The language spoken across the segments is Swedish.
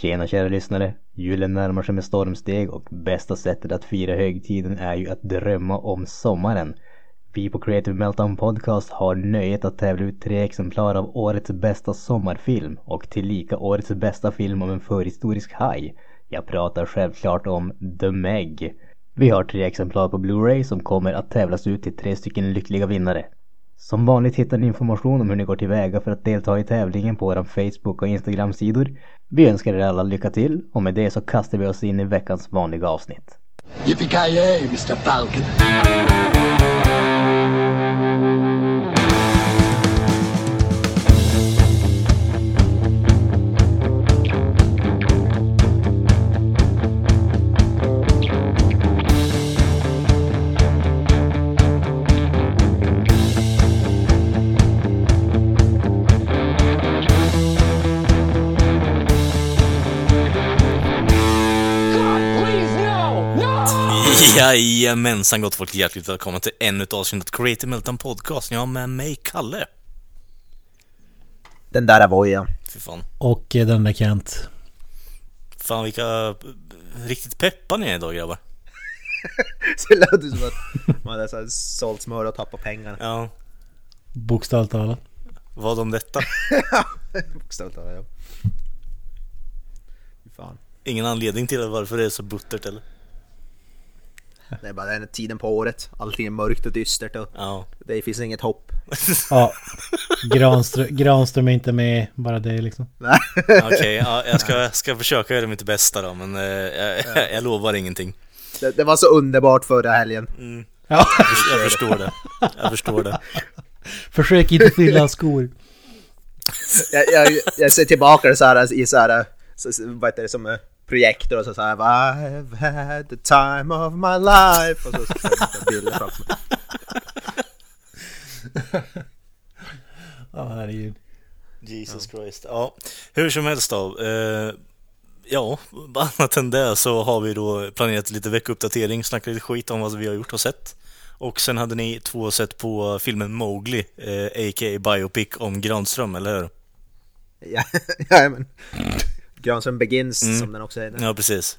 Tjena kära lyssnare! Julen närmar sig med stormsteg och bästa sättet att fira högtiden är ju att drömma om sommaren. Vi på Creative Meltdown Podcast har nöjet att tävla ut tre exemplar av årets bästa sommarfilm och tillika årets bästa film om en förhistorisk haj. Jag pratar självklart om The Meg. Vi har tre exemplar på Blu-ray som kommer att tävlas ut till tre stycken lyckliga vinnare. Som vanligt hittar ni information om hur ni går tillväga för att delta i tävlingen på våra Facebook och Instagram-sidor. Vi önskar er alla lycka till och med det så kastar vi oss in i veckans vanliga avsnitt. Yippee-ki-yay, Mr. Falcon. Jajamensan gott folk, hjärtligt välkomna till ännu ett avsnitt av Creative Meltdown Podcast. Jag har med mig Kalle. Den där är Voja. Fy fan. Och eh, den där Kent. Fan vilka eh, riktigt peppar ni är idag grabbar. Så lät det som att man hade så här sålt smör och tappat pengarna. Ja, Bokstavligt talat. vad om detta? Bokstavligt talat ja. Fy Fan. Ingen anledning till varför det är så buttert eller? Det är bara den tiden på året. Allting är mörkt och dystert och Ja. det finns inget hopp. Ja. Granström, Granström är inte med, bara det liksom. Nej. Okej, ja, jag ska, ska försöka göra mitt bästa då, men eh, jag, jag lovar ingenting. Det, det var så underbart förra helgen. Ja. Jag förstår det. Jag förstår det. Försök inte fylla skor. Jag, jag, jag ser tillbaka så här i så här, så, så, vad heter det, som eh, projektor och så, så här I've had the time of my life och så, så, så, bilder framför mig. Ja, herregud. Jesus Christ. Ja, hur som helst då. Eh, ja, annat än det så har vi då planerat lite veckouppdatering, snackat lite skit om vad vi har gjort och sett. Och sen hade ni två sett på filmen Mowgli, eh, a.k.a. Biopic om Granström, eller hur? Ja, ja men. Granström Begins som den också heter. Ja, precis.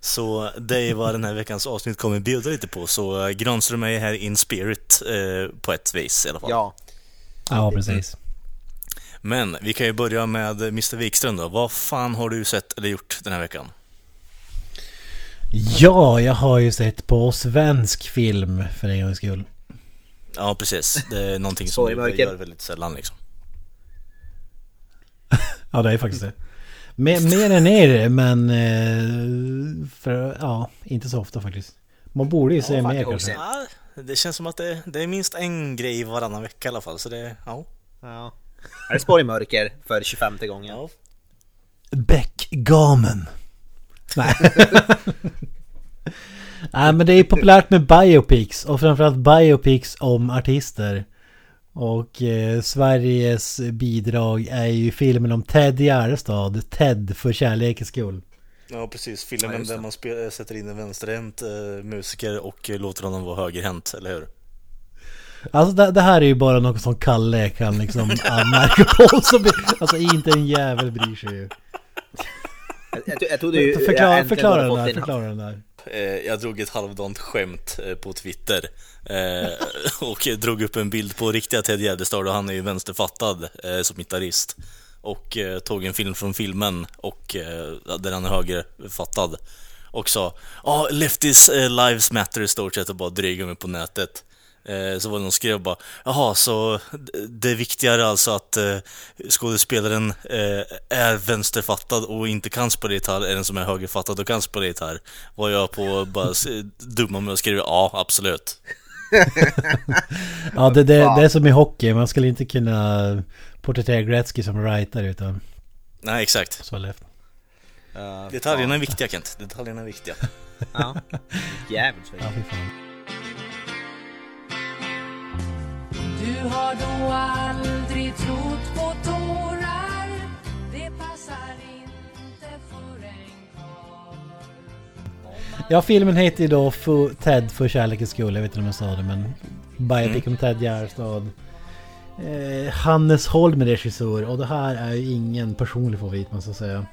Så det är vad den här veckans avsnitt kommer bjuda lite på. Så eh, Granström är här in spirit eh, på ett vis i alla fall. Ja. Ja, precis. Men vi kan ju börja med Mr Wikström då. Vad fan har du sett eller gjort den här veckan? Ja, jag har ju sett på svensk film för en gångs skull. Ja, precis. Det är någonting som mörker. gör väldigt sällan liksom. Ja, det är faktiskt det. Mer, mer än er, men... eh, För, ja, inte så ofta faktiskt. Man borde ju se fan, mer kanske. också. Ja, det känns som att det, det är minst en grej varannan vecka i alla fall. Så det, ja. Ja. Är det Spår i mörker för 25 gången? ja. Beckgamen. Nej. Nej men det är populärt med biopics och framförallt biopics om artister. Och eh, Sveriges bidrag är ju filmen om Ted Gärdestad, Ted för kärlekens skull. Ja, precis. Ja, Filmen just där man spel, sätter in en vänsterhänt eh, musiker och eh, låter honom vara högerhänt, eller hur? Alltså det, det här är ju bara något som Kalle kan liksom anmärka på. Som, alltså inte en jävel bryr sig ju. Jag, jag, jag trodde ju... jag Förklara, den där, förklara den där. Eh, jag drog ett halvdant skämt eh, på Twitter eh, och drog upp en bild på riktiga Ted Gärdestad och han är ju vänsterfattad eh, som gitarrist. Och eh, tog en film från filmen och eh, där han är högerfattad. Och sa ja, lefties eh, lives matter i stort sett och bara dryga mig på nätet. Eh, så var det någon som skrev bara Jaha, så det är viktigare alltså att eh, skådespelaren eh, är vänsterfattad och inte kan spela gitarr än den som är högerfattad och kan spela gitarr. Var jag på bara dumma mig och skrev ja, absolut. Ja det, det, det är som i hockey, man skulle inte kunna porträttera Gretzky som writer utan Nej, exakt. så lätt. Ja, Detaljerna är viktiga Kent, detaljerna är viktiga. Ja. Jävligt Ja, fy fan. Du har då aldrig trott på tårar Det passar inte för en karl Ja, filmen heter ju då för Ted för kärlekens skull. Jag vet inte om jag sa det, men Biopic om Ted Gärdestad. Eh, Hannes Holm är regissör och det här är ju ingen personlig favorit man ska säga.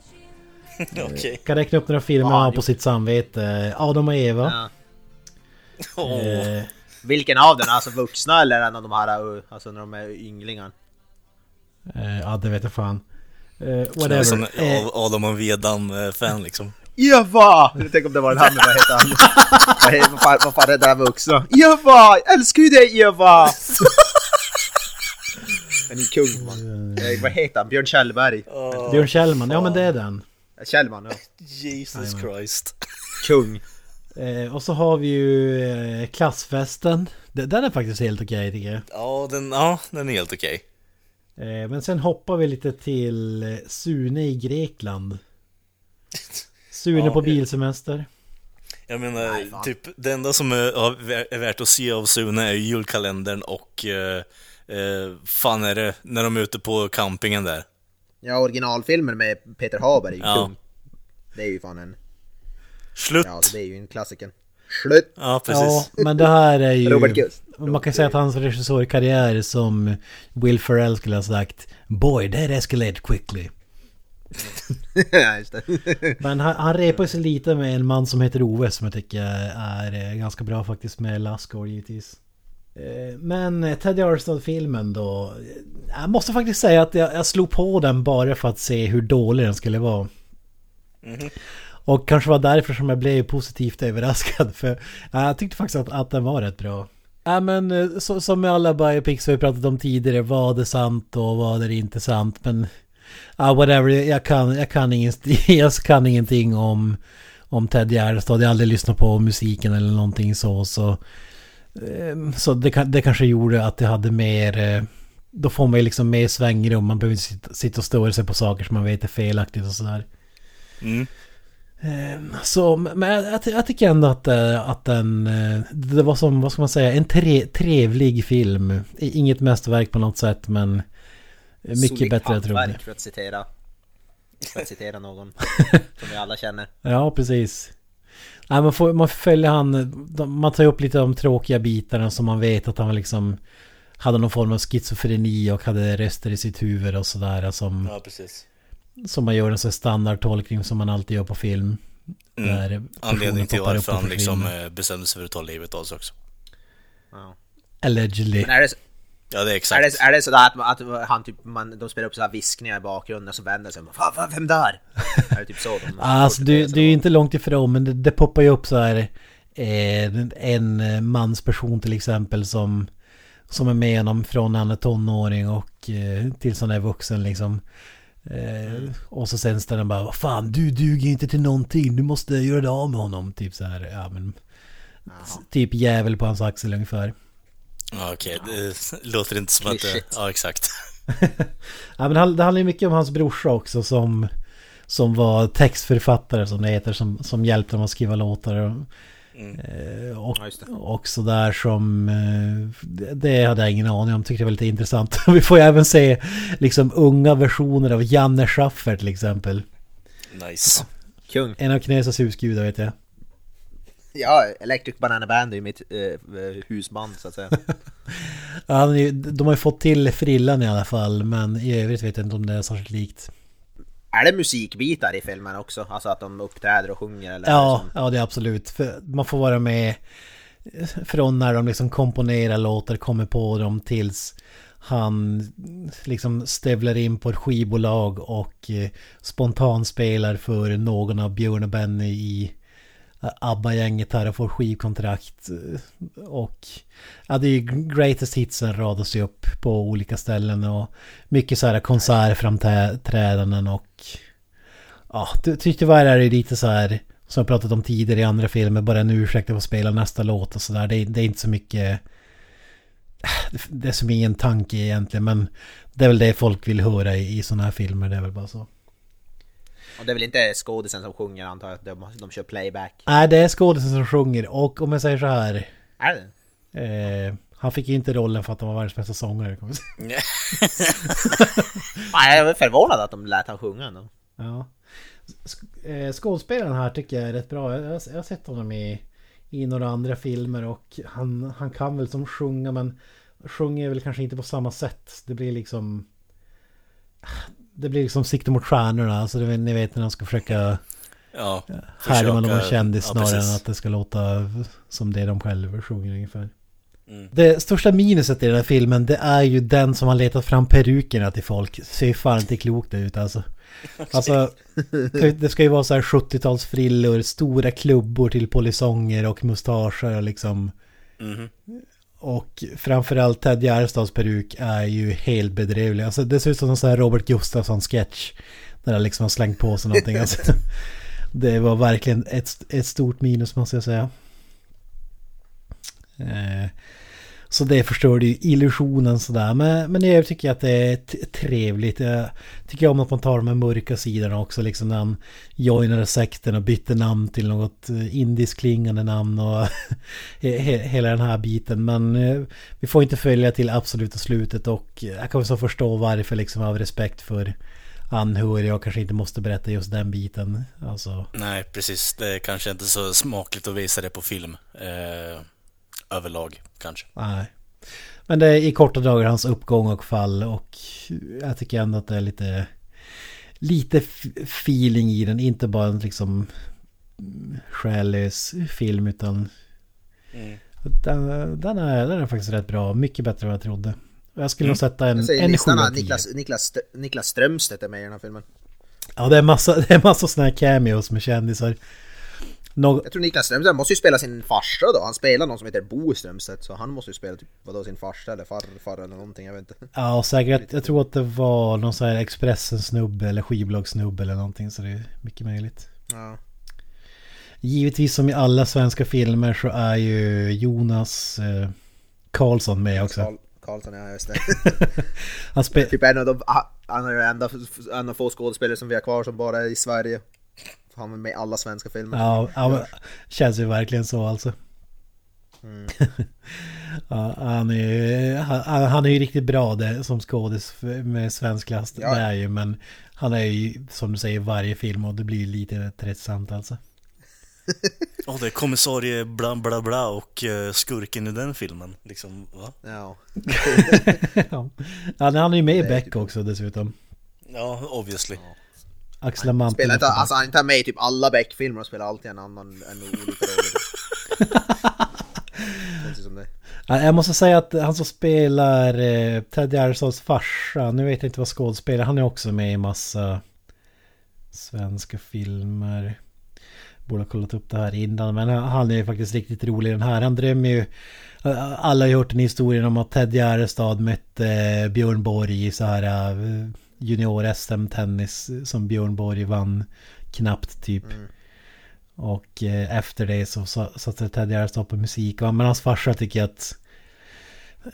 Okej. Kan räkna upp några filmer jo. på sitt samvete. Adam och Eva. Ja. Åh. Eh, Vilken av den? Alltså vuxna eller en av de här, uh, alltså när de är ynglingar? eh, ja, det vet jag fan. Eh, Som whatever. en Eh, Adam och Vedan-fan liksom. Eva! Tänk om det var en han, vad heter han? Vad fan, vad fan är det där vuxna? Eva! Jag älskar ju dig Eva! En kung man. Eh, vad heter han? Björn Kjellberg? Björn Kjellman, ja men det är den. Kjellman, ja. Jesus Christ. Kung. Eh, och så har vi ju eh, klassfesten. D- Den är faktiskt helt okej tycker jag. Ja, den, ja, den är helt okej. Eh, men sen hoppar vi lite till eh, Sune i Grekland. Sune Ja, på eh. bilsemester. Jag menar, Nej, fan. typ det enda som är, är värt att se av Sune är ju julkalendern och eh, eh, fan är det när de är ute på campingen där. Ja, originalfilmen med Peter Haber är ju Ja. kung. Det är ju fan en... Slut! Ja, det är ju en klassiker. Slut! Ja, precis. Ja, men det här är ju... Robert Gust. Man kan säga att hans regissörkarriär som Will Ferrell skulle ha sagt Boy, that escalated quickly. ja. Men han, han repar sig lite med en man som heter Ove som jag tycker är eh, ganska bra faktiskt med Lassgård givetvis. Eh, Men eh, Teddy Armstrong-filmen då. Jag måste faktiskt säga att jag, jag slog på den bara för att se hur dålig den skulle vara. Och kanske var därför som jag blev positivt överraskad. För ja, jag tyckte faktiskt att, att den var rätt bra. Ja men eh, så, som med alla biopics vi pratat om tidigare. Vad är sant och vad är inte sant. Men ja whatever. Jag kan, jag kan, ingenting, jag kan ingenting om, om Ted Gärdestad. Jag har aldrig lyssnat på musiken eller någonting så. Så, eh, så det, det kanske gjorde att jag hade mer... eh, Då får man ju liksom mer svängrum. Man behöver inte sitta, sitta och störa sig på saker som man vet är felaktigt och sådär. Mm. Så, men jag, jag, jag tycker ändå att, eh, att den, eh, det var som, vad ska man säga, en tre, trevlig film. Inget mästerverk på något sätt men mycket Solidt bättre jag trodde. för att citera. För att citera någon som vi alla känner. Ja, precis. Nej, man, får, man följa han, man tar upp lite de tråkiga bitarna som man vet att han liksom hade någon form av schizofreni och hade röster i sitt huvud och sådär som, Ja, precis. Som man gör en sån standardtolkning som man alltid gör på film. Mm. Där personen Anledning till varför och han liksom eh, bestämde sig för att ta livet av sig också. Ja. Allegedly. Är det, Ja, det är är exakt. det, är det sådär att, att han typ, man, de spelar upp så här viskningar i bakgrunden så vänder sig och bara, "Fan, vem där? är det typ så? De Alltså du, du är ju inte långt ifrån men det, det poppar ju upp så här eh, en eh, mansperson till exempel som som är med honom från när han är tonåring och eh, tills han är vuxen liksom. Eh, och så sen ställer han bara Vad fan du duger inte till någonting. Du måste göra det av med honom. Typ så här Ja men Typ jävel på hans axel ungefär. Ja, okej. Det låter inte som att det... Ja, exakt. Ja men det handlar ju mycket om hans brorsa också som Som var textförfattare som det heter som, som hjälpte honom att skriva låtar och, eh, och, Ja, och sådär som eh, det- Det hade jag ingen aning om, tyckte det var lite intressant. Vi får ju även se liksom unga versioner av Janne Schaffer till exempel. Nice. Kung. En av Knesas husgudar vet jag. Ja, Electric Banana Band är ju mitt eh, husband så att säga. Ja, De har ju fått till frillan i alla fall men i övrigt vet jag inte om det är särskilt likt är det musikbitar i filmen också? Alltså att de uppträder och sjunger eller? Ja, som- ja det är absolut. För man får vara med från när de liksom komponerar låtar, kommer på dem tills han liksom stövlar in på ett skivbolag och eh, spontanspelar för någon av Björn och Benny i ABBA-gänget här och får skivkontrakt. Eh, och ja, det är ju greatest hitsen radas ju upp på olika ställen och mycket så här konsertframträdanden och Ja, ty- tyvärr är det lite så här som jag pratat om tidigare i andra filmer, bara en ursäkt att få spela nästa låt och sådär. Det, det är inte så mycket... Det är som ingen tanke egentligen, men det är väl det folk vill höra i, i sådana här filmer, det är väl bara så. Och det är väl inte skådisen som sjunger antar jag, de, de kör playback. Nej, det är skådisen som sjunger och om jag säger så här... Är det? Eh, han fick inte rollen för att han var världens bästa sångare. Nej, jag är förvånad att de lät han sjunga ändå. Ja. Eh, Skådespelaren här tycker jag är rätt bra. Jag, jag, jag har sett honom i, i några andra filmer och han, han kan väl som sjunga men sjunger väl kanske inte på samma sätt. Det blir liksom... Det blir liksom sikte mot stjärnorna. Alltså det, ni vet när de ska försöka Ja, härma någon kändis ja, snarare än att det ska låta som det de själva sjunger ungefär. Mm. Det största minuset i den här filmen det är ju den som har letat fram perukerna till folk. Ser ju fan inte klokt ut alltså. Alltså, det ska ju vara så här 70-talsfrillor, stora klubbor till polisonger och mustascher och liksom. Mhm. Och framförallt Ted Gärdestads peruk är ju helt bedrövlig. Alltså det ser ut som en sån här Robert Gustafsson-sketch. Där han liksom har slängt på sig någonting. Alltså, det var verkligen ett, ett stort minus måste jag säga. Eh, så det förstörde ju illusionen sådär. Men, men jag tycker att det är trevligt. Jag tycker om att man tar de här mörka sidorna också. Liksom när han joinade sekten och bytte namn till något eh, indisk indiskt klingande namn och he- hela den här biten. Men eh, vi får inte följa till absoluta slutet och jag kan så förstå varför liksom av respekt för anhöriga och kanske inte måste berätta just den biten. Alltså, Nej, precis. Det är kanske inte så smakligt att visa det på film. Eh, överlag, kanske. nej. Men det är i korta dagar hans uppgång och fall och jag tycker ändå att det är lite lite feeling i den. Inte bara en liksom mm, själlös film utan Mm. den, den, är, den är faktiskt rätt bra. Mycket bättre än vad jag trodde. Jag skulle nog sätta en, en listan 7 av att 10. Niklas, Niklas, Niklas Strömstedt är med i den här filmen. Ja, det är massa, det är massa sådana här cameos med kändisar. Jag tror Niklas Strömstedt måste ju spela sin farsa då. Han spelar någon som heter Bo Strömstedt. Så han måste ju spela typ, vadå, sin farsa eller farfar eller någonting. Jag vet inte. ja, säkert. Jag tror att det var någon sån här Expressen-snubbe eller skivbolagssnubbe eller någonting. Så det är mycket möjligt. Ja. Givetvis som i alla svenska filmer så är ju Jonas eh, Karlsson med också. Karl, Karlsson, ja just det. Han spe- typ en av de, ha- han är ju en av få skådespelare som vi har kvar som bara är i Sverige. Han är med i alla svenska filmer. Ja, ja men, känns ju verkligen så alltså. Mm. ja, han, är, ju- han, han är ju riktigt bra det, som skådis med svensk klass. Ja. Det är ju, men han är ju som du säger varje film och det blir lite tröttsamt alltså. Åh, det är kommissarie bla bla bla och eh, skurken i den filmen. Liksom, va? Ja. ja, han är ju med i Beck typ- också dessutom. Ja, obviously. Axla Mantel. Spelar inte, alltså han inte med i typ alla Beck-filmer och spelar alltid en annan, en olika Jag måste säga att han som spelar eh, Ted Gärdestads farsa, nu vet jag inte vad skådespelare, han är också med i massa svenska filmer. Borde ha kollat upp det här innan, men han- är ju faktiskt riktigt rolig den här. Han drömmer ju, alla har ju hört den historien om att Ted Gärdestad mötte eh, Björn Borg i så här eh, junior-SM-tennis som Björn Borg vann knappt typ. Och eh, efter det så sa- satte Ted Gärdestad på musik. Men hans farsa tycker att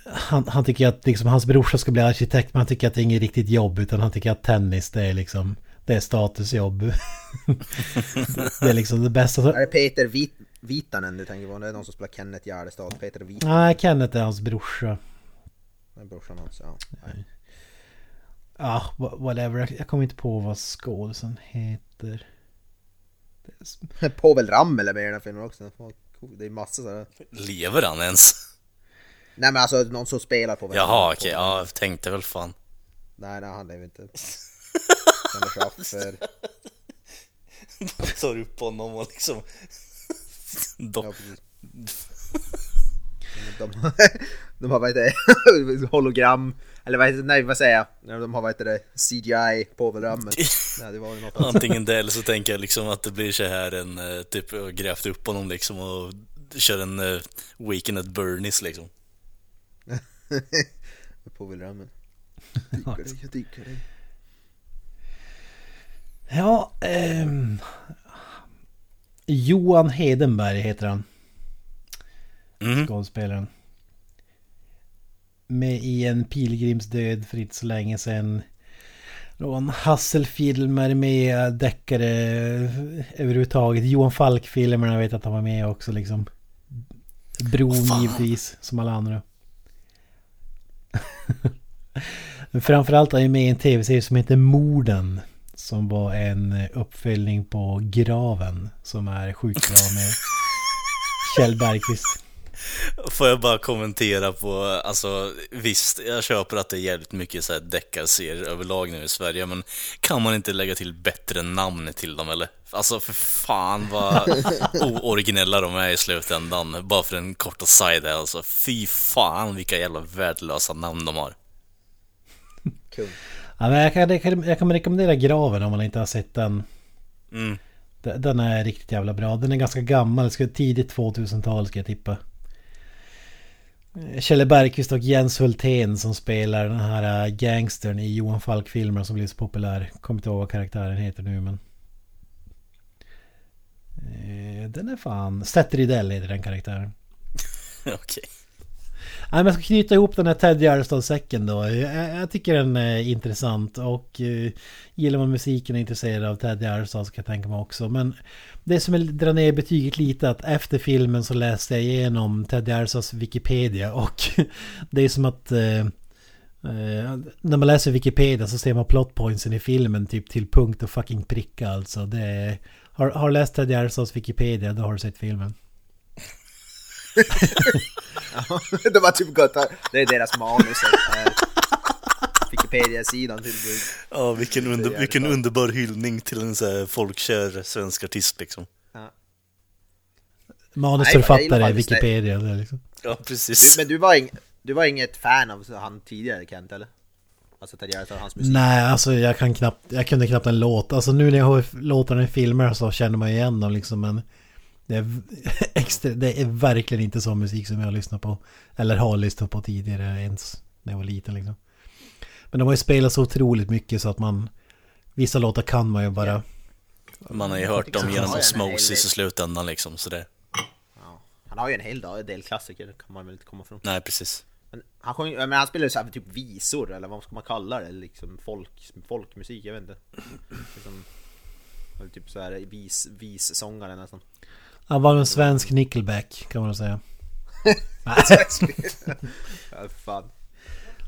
han, han tycker att liksom, hans brorsa ska bli arkitekt men han tycker att det är inget riktigt jobb utan han tycker att tennis det är liksom det är statusjobb. det är liksom det bästa. Är det Peter Vit, Vitanen du tänker på? Det är någon som spelar Kenneth Gärdestad. Peter Vitanen. Nej, Kenneth är hans brorsa. Det är brorsan hans, ja. Nej. Ja, wha- whatever. Jag, kommer inte på vad skådisen heter. Povel Ramel är med i den här filmen också. Det är massa sådär. Lever han ens? Nej men alltså någon som spelar Povel Jaha, okej. Ja, jag tänkte väl fan. Nej, nej han lever inte. Han är chaufför. Tar upp honom och liksom... Ja, Dock. precis. De, de har vad heter det, hologram, eller vad nej vad säger jag? De har vad heter det, CGI. Nej det var något annat. Antingen det eller så tänker jag liksom att det blir så här en eh, typ grävt upp honom liksom och kör en uh, Weekend at Bernies liksom. Povel Ramel. Diggar dig, jag diggar dig. Ja, ehm, Johan Hedenberg heter han. Mm. skådespelaren. Med i en pilgrimsdöd för inte så länge sedan. Någon Hasselfilmer med deckare överhuvudtaget. Johan Falk-filmerna vet att han var med också liksom. Bron givetvis, som alla andra. Men framförallt är ju med i en tv-serie som heter Morden. Som var en uppföljning på Graven. Som är sjukt bra med Kjell Bergqvist. Får jag bara kommentera på, alltså visst, jag köper att det är jävligt mycket så här deckarserier överlag nu i Sverige, men kan man inte lägga till bättre namn till dem eller? Alltså för fan vad ooriginella de är i slutändan, bara för en korta side här, alltså. Fy fan vilka jävla värdelösa namn de har. Kung. Ja, men jag, kan, jag, kan, jag kan rekommendera Graven om man inte har sett den. Mm. Den är riktigt jävla bra. Den är ganska gammal, tidigt 2000-tal ska jag tippa. Kjelle Bergqvist och Jens Hultén som spelar den här äh, gangstern i Johan Falk-filmer som blev så populär. Kommer inte ihåg vad karaktären heter nu men... Eh, den är fan... Seth Rydell heter den karaktären. Okej. Okay men jag ska knyta ihop den här Ted Gärdestad-säcken då. Jag, jag tycker den är intressant och uh, gillar man musiken och är intresserad av Ted Gärdestad så kan jag tänka mig också. Men det som jag drar ner betyget lite att efter filmen så läste jag igenom Ted Gärdestads Wikipedia och det är som att uh, uh, när man läser Wikipedia så ser man plotpointsen i filmen typ till punkt och fucking pricka alltså. Det är, har, har du läst Ted Gärdestads Wikipedia då har du sett filmen. Ja, de har typ gått Det är deras manus. eh, Wikipedia-sidan till Ja, vilken, under, vilken underbar hyllning till en så här folkkär svensk artist liksom. ja. Manusförfattare Wikipedia. Det liksom. Ja, du, precis. Men du var, ing, du var inget fan av han tidigare Kent eller? Alltså och hans musik? Nej, alltså jag kan knappt, jag kunde knappt en låt. Alltså nu när jag hör låtarna i filmer så känner man igen dem liksom men det är, extra, det är verkligen inte sån musik som jag lyssnar på. Eller har lyssnat på tidigare ens när jag var liten liksom. Men de har ju spelat så otroligt mycket så att man Vissa låtar kan man ju bara Man har ju hört dem genom osmosis i slutändan liksom, så det... Ja. Han har ju en hel del klassiker, det kan man väl inte komma från. Nej, precis. Men han, sjöng, men han spelar ju så här typ visor, eller vad ska man kalla det? Liksom folk, folkmusik, jag vet inte. Liksom, typ så här vis, vissångare nästan. Han var en svensk nickelback kan man säga. ja, fan.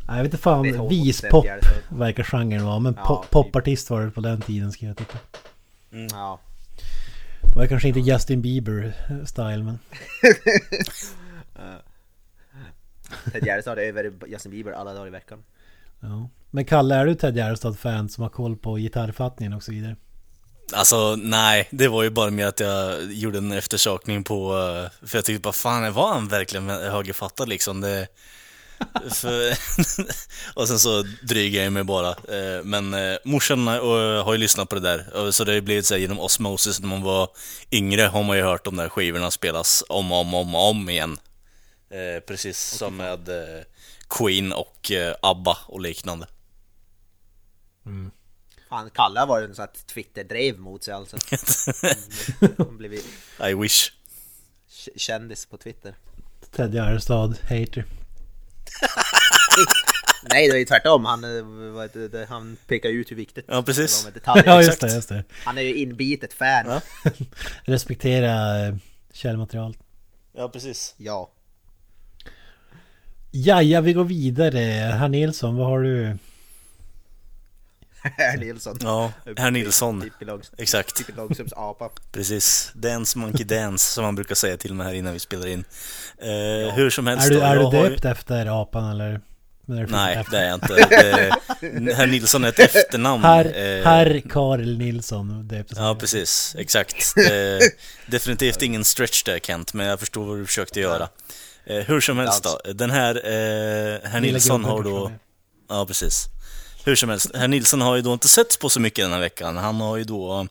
Nej, jag vet inte fan, vispop verkar genren vara. Men Ja, pop, typ. popartist var det på den tiden ska jag tippa. Ja. Det var kanske inte Justin Bieber-style men... Ted Gärdestad är över Justin Bieber alla dagar i veckan. Ja. Men Kalle, är du Ted Gärdestad-fan som har koll på gitarrfattningen och så vidare? Alltså nej, det var ju bara med att jag gjorde en eftersökning på, eh, för jag tyckte bara fan, var han verkligen högerfattad liksom? Det, för, och sen så drygade jag mig bara. Eh, Men eh, morsan har ju lyssnat på det där, så det har ju blivit så här genom osmosis när man var yngre har man ju hört de där skivorna spelas om och om, om, om igen. Precis som med Queen och ABBA och liknande. Fan, Kalle har varit en sån här Twitter-drev mot sig alltså. Han blivit I wish. kändis på Twitter. Ted Gärdestad, hater. Nej, det är ju tvärtom. Han, eh, han pekar ut hur viktigt Ja, precis. det var med detaljer. Ja, just det, just det. Han är ju inbitet fan. Ja. Ja. Respektera eh, källmaterial. Ja, precis. ja. Jaja, vi går vidare. Herr Nilsson, vad har du? Herr Nilsson. Ja, herr Nilsson. Pippi Långs- Exakt. Pippi Långstrumps apa. Precis. Dance Monkey Dance som man brukar säga till mig här innan vi spelar in. Eh, Hur som helst Är du, är du jag har döpt efter apan eller? Nej, efter? det är jag inte. Det, herr Nilsson är ett efternamn. Herr, Eh, herr Karl Nilsson döptes Ja, precis. Exakt. Eh, definitivt ingen stretch där Kent, men jag förstår vad du försökte göra. Eh, hur som helst då. Den här, eh, herr Nilsson har då... Ja, precis. Hur som helst, herr Nilsson har ju då inte sett på så mycket den här veckan. Han har ju då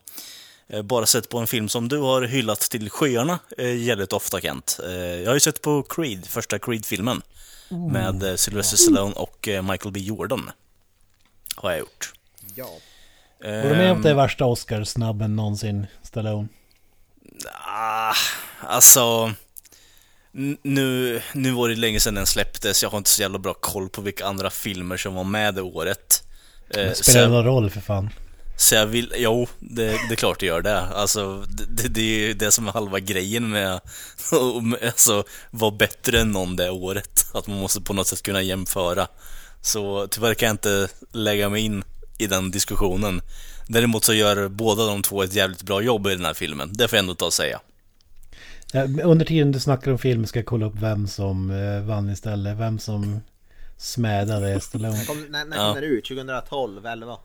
eh, bara sett på en film som du har hyllat till skyarna eh, jävligt ofta Kent. Eh, jag har ju sett på Creed, första Creed-filmen. Med eh, Sylvester Stallone och Michael B Jordan. Har jag gjort. Ja. Går du med att det är värsta Oscarsnabben någonsin, Stallone? Ah, alltså... Nu, nu var det länge sedan den släpptes, jag har inte så jävla bra koll på vilka andra filmer som var med det året. Eh, Det så, spelar någon roll för fan. så jag vill, jo, det, det är klart det gör det. Alltså, det, det, är ju det som är halva grejen med att alltså, vara bättre än någon det året. Att man måste på något sätt kunna jämföra. Så tyvärr kan jag inte lägga mig in i den diskussionen. Däremot så gör båda de två ett jävligt bra jobb i den här filmen, det får jag ändå ta och säga. Under tiden du snackar om film ska jag kolla upp vem som eh, vann istället. Vem som smädade Stallone. Kom, när när Ja. kom den ut? 2012, 11?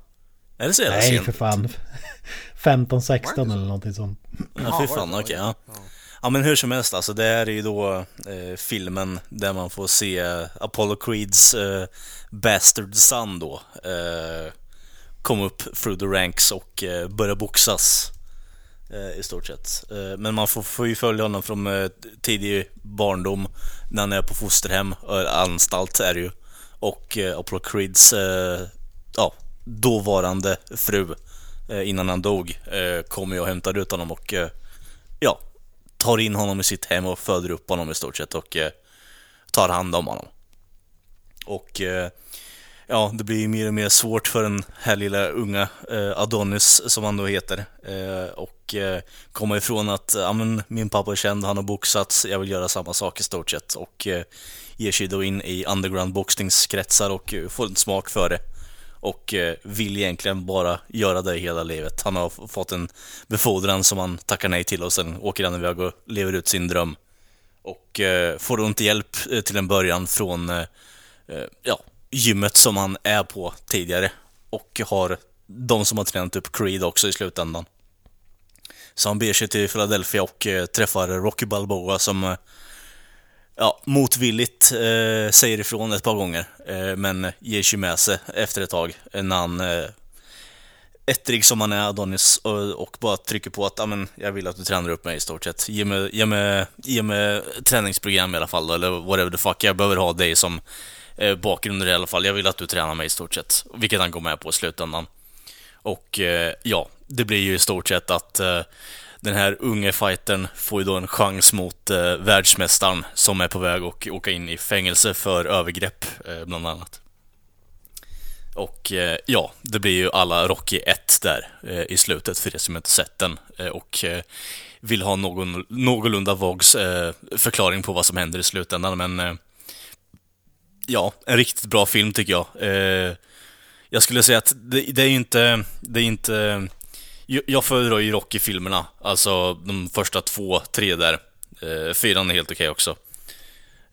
Är det så jävla Nej sent? för fan. 15, 16 eller någonting sånt. Ja, fy fan, okej, ja. Ja men hur som helst alltså, det här är ju då eh, filmen där man får se Apollo Creeds eh, Bastard Son då eh, komma upp through the ranks och eh, börja boxas eh, Eh, i stort sett. Eh, men man får, får ju följa honom från eh, tidig barndom när han är på fosterhem, anstalt är det ju. Och Apollo Creeds ja, dåvarande fru innan han dog kommer ju och hämtar ut honom och ja, tar in honom i sitt hem och föder upp honom i stort sett och tar hand om honom. Och ja, det blir ju mer och mer svårt för den här lilla unga eh, Adonis som han då heter. Eh, och eh, komma ifrån att ja, men, min pappa är känd, han har boxats, jag vill göra samma sak i stort sett. Och eh, ger sig då in i underground boxningskretsar och eh, får en smak för det. Och eh, vill egentligen bara göra det hela livet. Han har fått en befordran som han tackar nej till och sen åker han iväg och lever ut sin dröm. Och eh, får då inte hjälp eh, till en början från eh, eh ja, gymmet som han är på tidigare. Och har de som har tränat upp Creed också i slutändan. Så han beger sig till Philadelphia och eh, träffar Rocky Balboa som eh, ja, motvilligt eh, säger ifrån ett par gånger. Eh, men ger sig med sig efter ett tag när han eh, ettrig som han är, Adonis, och, och bara trycker på att men, jag vill att du tränar upp mig i stort sett. Ge mig, ge mig, ge mig träningsprogram i alla fall, eller whatever the fuck. Jag behöver ha dig som eh, bakgrund i alla fall. Jag vill att du tränar mig i stort sett. Vilket han går med på i slutändan. Och eh, ja, det blir ju i stort sett att eh, den här unge fightern får ju då en chans mot eh, världsmästaren som är på väg att åka in i fängelse för övergrepp, eh, bland annat. Och eh, ja, det blir ju alla Rocky 1 där eh, i slutet för er som inte sett den eh, och eh, vill ha någon någorlunda vags eh, förklaring på vad som händer i slutändan. Men eh, ja, en riktigt bra film tycker jag. Eh, jag skulle säga att det, det är ju inte, det är inte... Jag, föredrar ju Rocky-filmerna, alltså de första två, tre där. Eh, fyran är helt okej också.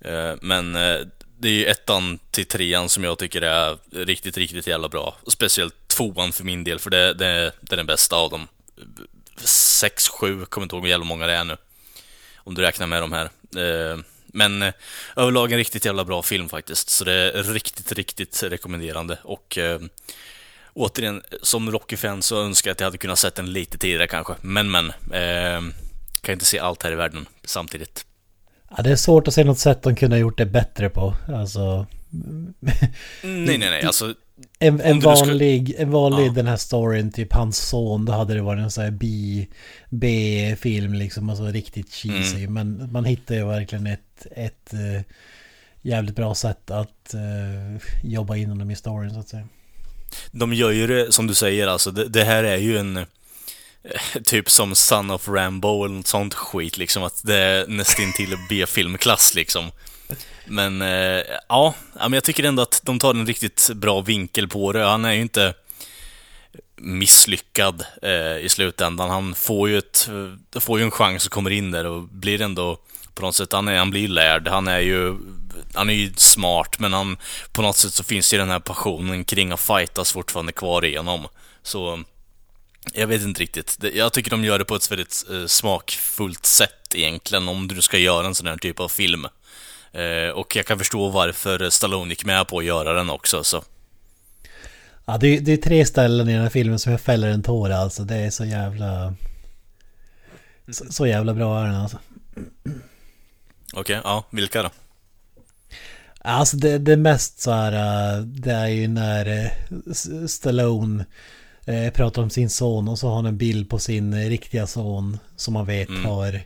Eh, men eh, det är ju ettan till trean som jag tycker är riktigt, riktigt jävla bra. Speciellt tvåan för min del, för det, det, det är den bästa av dem. Sex, sju, kommer inte ihåg hur jävla många det är nu. Om du räknar med de här. Eh, men eh, överlag en riktigt jävla bra film faktiskt. Så det är riktigt, riktigt rekommenderande. Och eh, återigen, som Rocky-fan så önskar jag att jag hade kunnat sett den lite tidigare kanske. Men, men. Eh, kan inte se allt här i världen samtidigt. Ja, det är svårt att se något sätt de kunde ha gjort det bättre på. Alltså... Nej, nej, nej. Alltså, En, en vanlig, en vanlig Ja. den här storyn, typ hans son, då hade det varit en sån här B-film liksom, alltså riktigt cheesy. Mm. Men man hittar ju verkligen ett, ett eh, jävligt bra sätt att eh, jobba in honom i storyn så att säga. de gör ju det som du säger, alltså. Det, det här är ju en... eh, Typ som Son of Rambo eller något sånt skit liksom. Att det är nästan till B-filmklass liksom. Men eh, ja, men jag tycker ändå att de tar en riktigt bra vinkel på det. Han är ju inte misslyckad eh, i slutändan. Han får ju, ett, eh, får ju en chans och kommer in där och blir ändå på något sätt, han, är, han blir lärd. Han är ju han är ju smart, men han, på något sätt så finns ju den här passionen kring att fightas fortfarande kvar igenom. Så jag vet inte riktigt. Jag tycker de gör det på ett väldigt eh, smakfullt sätt egentligen, om du ska göra en sån här typ av film. Eh, och jag kan förstå varför Stallone gick med på att göra den också. Så. Ja, det, är- det är tre ställen i den här filmen som jag fäller en tår alltså. Det är så jävla... Så, så jävla bra är den alltså. Okej, ja, vilka då? Alltså det, det mest så här, äh, det är ju när S- Stallone pratar om sin son och så har han en bild på sin riktiga son som man vet Mm. har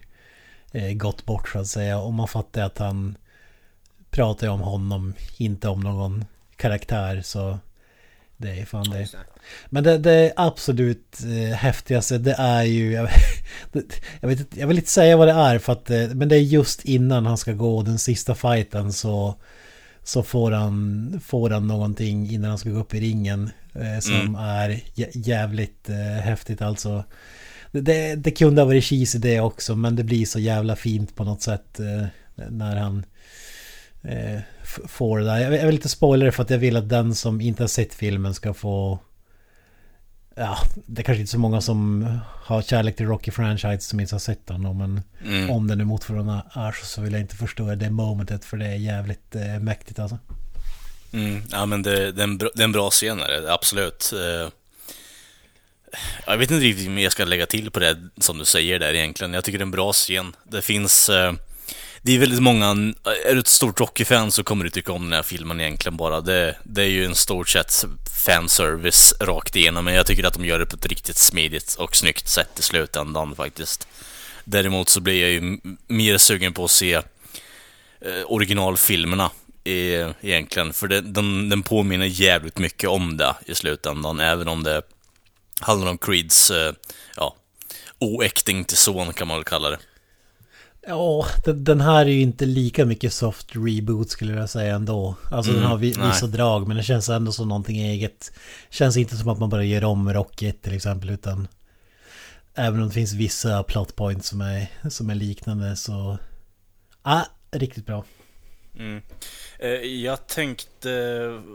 gått bort så att säga. Och man fattar att han pratar ju om honom, inte om någon karaktär så det är fan det. Men det, det absolut eh, häftigaste det är ju... Jag, vet, jag vill inte säga vad det är för att... eh, Men det är just innan han ska gå den sista fighten så... Så får han, får han någonting innan han ska gå upp i ringen. Eh, som Mm. är jä- jävligt eh, häftigt alltså. Det, det kunde ha varit cheesy det också men det blir så jävla fint på något sätt eh, när han eh, får det där. Jag, jag vill inte spoila det för att jag vill att den som inte har sett filmen ska få... Ja, det är kanske inte så många som har kärlek till Rocky-franchise som inte har sett den. då, Men Mm. om det nu motförstående är så, så vill jag inte förstöra det momentet för det är jävligt eh, mäktigt alltså. Mm, ja men det, det, är en bra, det är en bra scen är absolut. Eh, Jag vet inte riktigt om jag ska lägga till på det som du säger där egentligen. Jag tycker det är en bra scen. Det finns... eh, det är väldigt många... Är du ett stort Rocky-fan så kommer du tycka om den här filmen egentligen bara. Det, det är ju en stort sett fanservice rakt igenom, men jag tycker att de gör det på ett riktigt smidigt och snyggt sätt i slutändan faktiskt. Däremot så blir jag ju mer sugen på att se eh, originalfilmerna eh, egentligen. För det, den, den påminner jävligt mycket om det i slutändan, även om det handlar om Creeds, eh, ja, oäkting till son kan man väl kalla det. Ja, den, den här är ju inte lika mycket soft reboot skulle jag säga ändå. Alltså den Mm, har vi, nej. vissa drag men det känns ändå som någonting eget. Känns inte som att man bara gör om Rocky 1 till exempel utan... Även om det finns vissa plot points som är, som är liknande så... Ah, riktigt bra. Eh, Jag tänkte,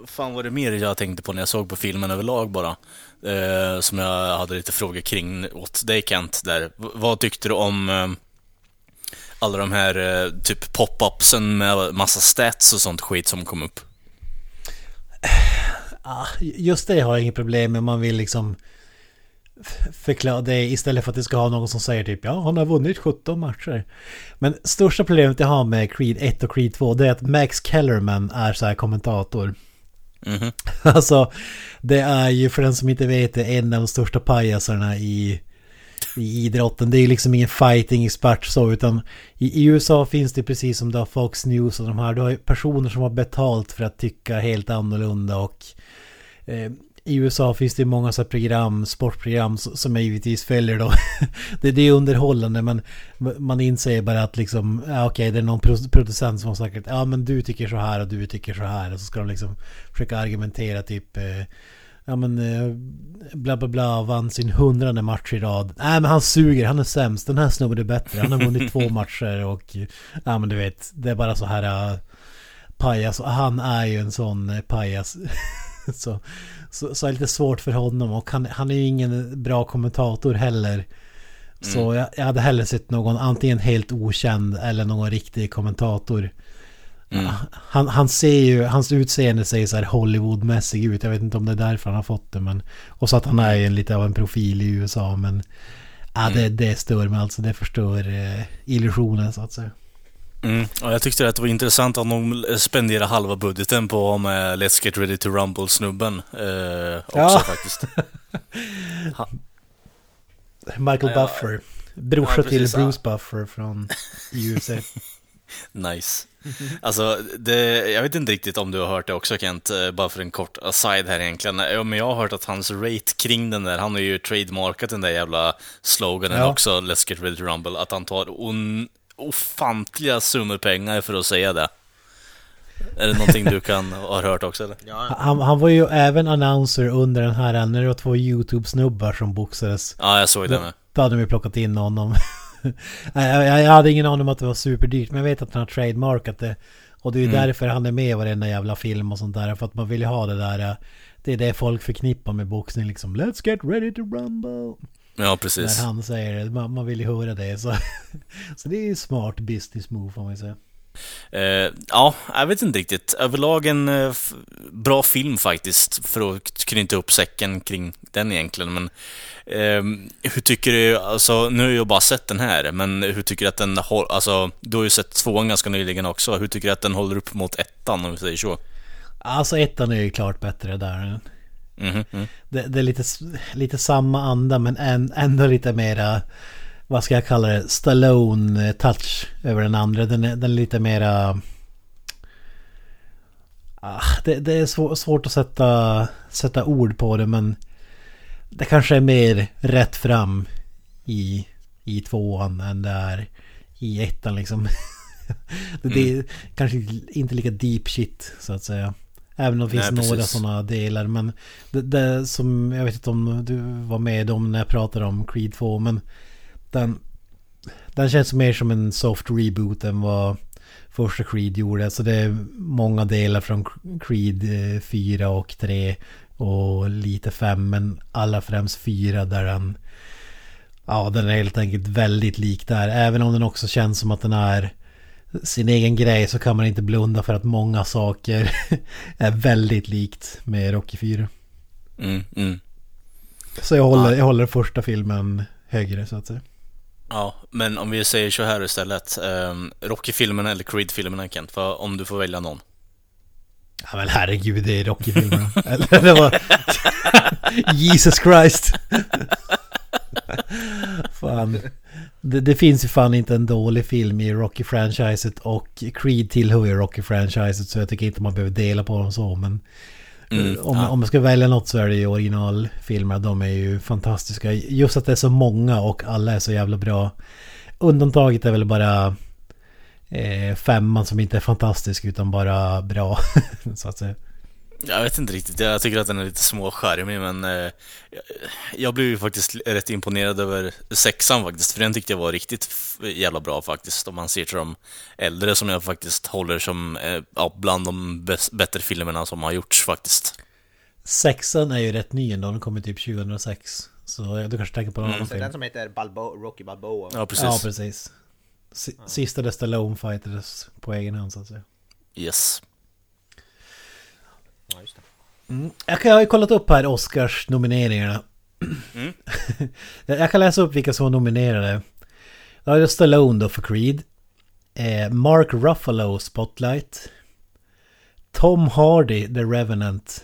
fan vad det mer jag tänkte på när jag såg på filmen överlag bara. Eh, som jag hade lite frågor kring åt dig Kent där. Vad tyckte du om eh, alla de här eh, typ pop-upsen med massa stats och sånt skit som kom upp? Ah, just det har jag inget problem med. Man vill liksom förklara det istället för att det ska ha någon som säger typ ja, han har vunnit 17 matcher. Men största problemet jag har med Creed 1 och Creed 2 det är att Max Kellerman är så här kommentator. Mhm. Alltså, det är ju för den som inte vet det en av de största pajasarna i, i idrotten. Det är ju liksom ingen fighting-expert så, utan i, i USA finns det precis som du har Fox News och de här. Du har ju personer som har betalt för att tycka helt annorlunda och eh, i USA finns det många så program, sportprogram som jag givetvis följer då. det, det är underhållande men man inser bara att liksom, ja, okej det är någon producent som har sagt att ja men du tycker så här och du tycker så här och så ska de liksom försöka argumentera typ eh, Ja men eh, bla bla bla vann sin hundrade match i rad. Nej men han suger, han är sämst. Den här snubben är bättre. Han har vunnit två matcher och ja men du vet, det är bara så här uh, pajas. Och han är ju en sån eh, pajas. så, så, så är det lite svårt för honom och han, han är ju ingen bra kommentator heller. Så jag, jag hade hellre sett någon antingen helt okänd eller någon riktig kommentator. Han, han ser ju, hans utseende ser så här Hollywoodmässig ut. Jag vet inte om det är därför han har fått det men... Och så att han är ju en lite av en profil i USA men... Ja, det, det stör mig alltså. Det förstör eh, illusionen så att säga. Mm. Och jag tyckte att det var intressant att de spenderade halva budgeten på med Let's Get Ready to Rumble-snubben. Eh, också Ja. faktiskt. Michael Ja, Buffer. Brorsa ja, till Bruce Buffer från USA. Nice. Alltså, det, jag vet inte riktigt om du har hört det också Kent, eh, bara för en kort aside här egentligen. Ja, men jag har hört att hans rate kring den där, han har ju trademarkat den där jävla sloganen Ja. också, Let's Get Ready to Rumble, att han tar on, ofantliga summor pengar för att säga det. Är det någonting du kan ha hört också eller? Han, han var ju även announcer under den här, när det var två YouTube-snubbar som boxades. Ja, jag såg det med. Då hade de ju plockat in honom. Jag, jag hade ingen aning om att det var superdyrt, men jag vet att han har trademarkat det. Och det är ju Mm. därför han är med i varenda jävla film och sånt där. För att man vill ju ha det där, eh, det är det folk förknippar med boxning liksom. Let's get ready to rumble. Ja, precis. När han säger det, man, man vill ju höra det. Så, så det är ju smart business move får man ju Eh, ja, jag vet inte riktigt. Överlag en f- bra film faktiskt, för att knyta upp säcken kring den egentligen. Men ehm, hur tycker du, alltså nu har jag bara sett den här, men hur tycker du att den håller, alltså du har ju sett tvåan ganska nyligen också. Hur tycker du att den håller upp mot ettan om vi säger så? Alltså ettan är ju klart bättre där. Mm. Det, det är lite, lite samma anda men än, ändå lite mera vad ska jag kalla det, Stallone-touch över den andra. Den är, den är lite mera... Ah, det, det är svår, svårt att sätta, sätta ord på det men det kanske är mer rätt fram i, i tvåan än det är i ettan liksom. det, det är kanske inte lika deep shit så att säga. Även om det finns Nej, några sådana delar. Men det, det som, jag vet inte om du var med om när jag pratade om Creed 2. Men den, den känns mer som en soft reboot än vad första Creed gjorde. Så det är många delar från Creed eh, 4 och 3 och lite 5. Men allra främst 4 där den... Ja, den är helt enkelt väldigt lik där. Även om den också känns som att den är sin egen grej så kan man inte blunda för att många saker är väldigt likt med Rocky 4. Mm, mm. Så jag håller, jag håller första filmen högre så att säga. Ja, men om vi säger så här istället. Ehm, Rocky-filmerna eller Creed-filmerna Kent, för om du får välja någon. Ja men herregud, det är Rocky-filmerna. Eller det var... Jesus Christ. fan. Det, det finns ju fan inte en dålig film i Rocky-franchiset och Creed tillhör ju Rocky-franchiset så jag tycker inte man behöver dela på dem så men... Mm, om, ja. om man ska välja något så är det ju originalfilmer. De är ju fantastiska. Just att det är så många och alla är så jävla bra. Undantaget är väl bara eh, femman som inte är fantastisk utan bara bra. så att säga. Jag vet inte riktigt, jag tycker att den är lite småskärmig men eh, jag- blev ju faktiskt rätt imponerad över sexan faktiskt, för den tyckte jag var riktigt jävla bra faktiskt. Om man ser till de äldre som jag faktiskt håller som eh, ja, bland de bättre filmerna som har gjorts faktiskt. Sexan är ju rätt ny ändå. Den kommer typ 2006. Så du kanske tänker på någon annan Så den film. som heter Balbo Rocky Balboa. Ja, precis. Ja, precis. Si- Sista där Stallone fightades på egen hand så att säga. Yes. Ja, just det. Jag, kan, jag har ju kollat upp här Oscars nomineringarna. Mm. jag kan läsa upp vilka som var nominerade. Ja, det är Stallone då för Creed. Eh, Mark Ruffalo Spotlight. Tom Hardy The Revenant.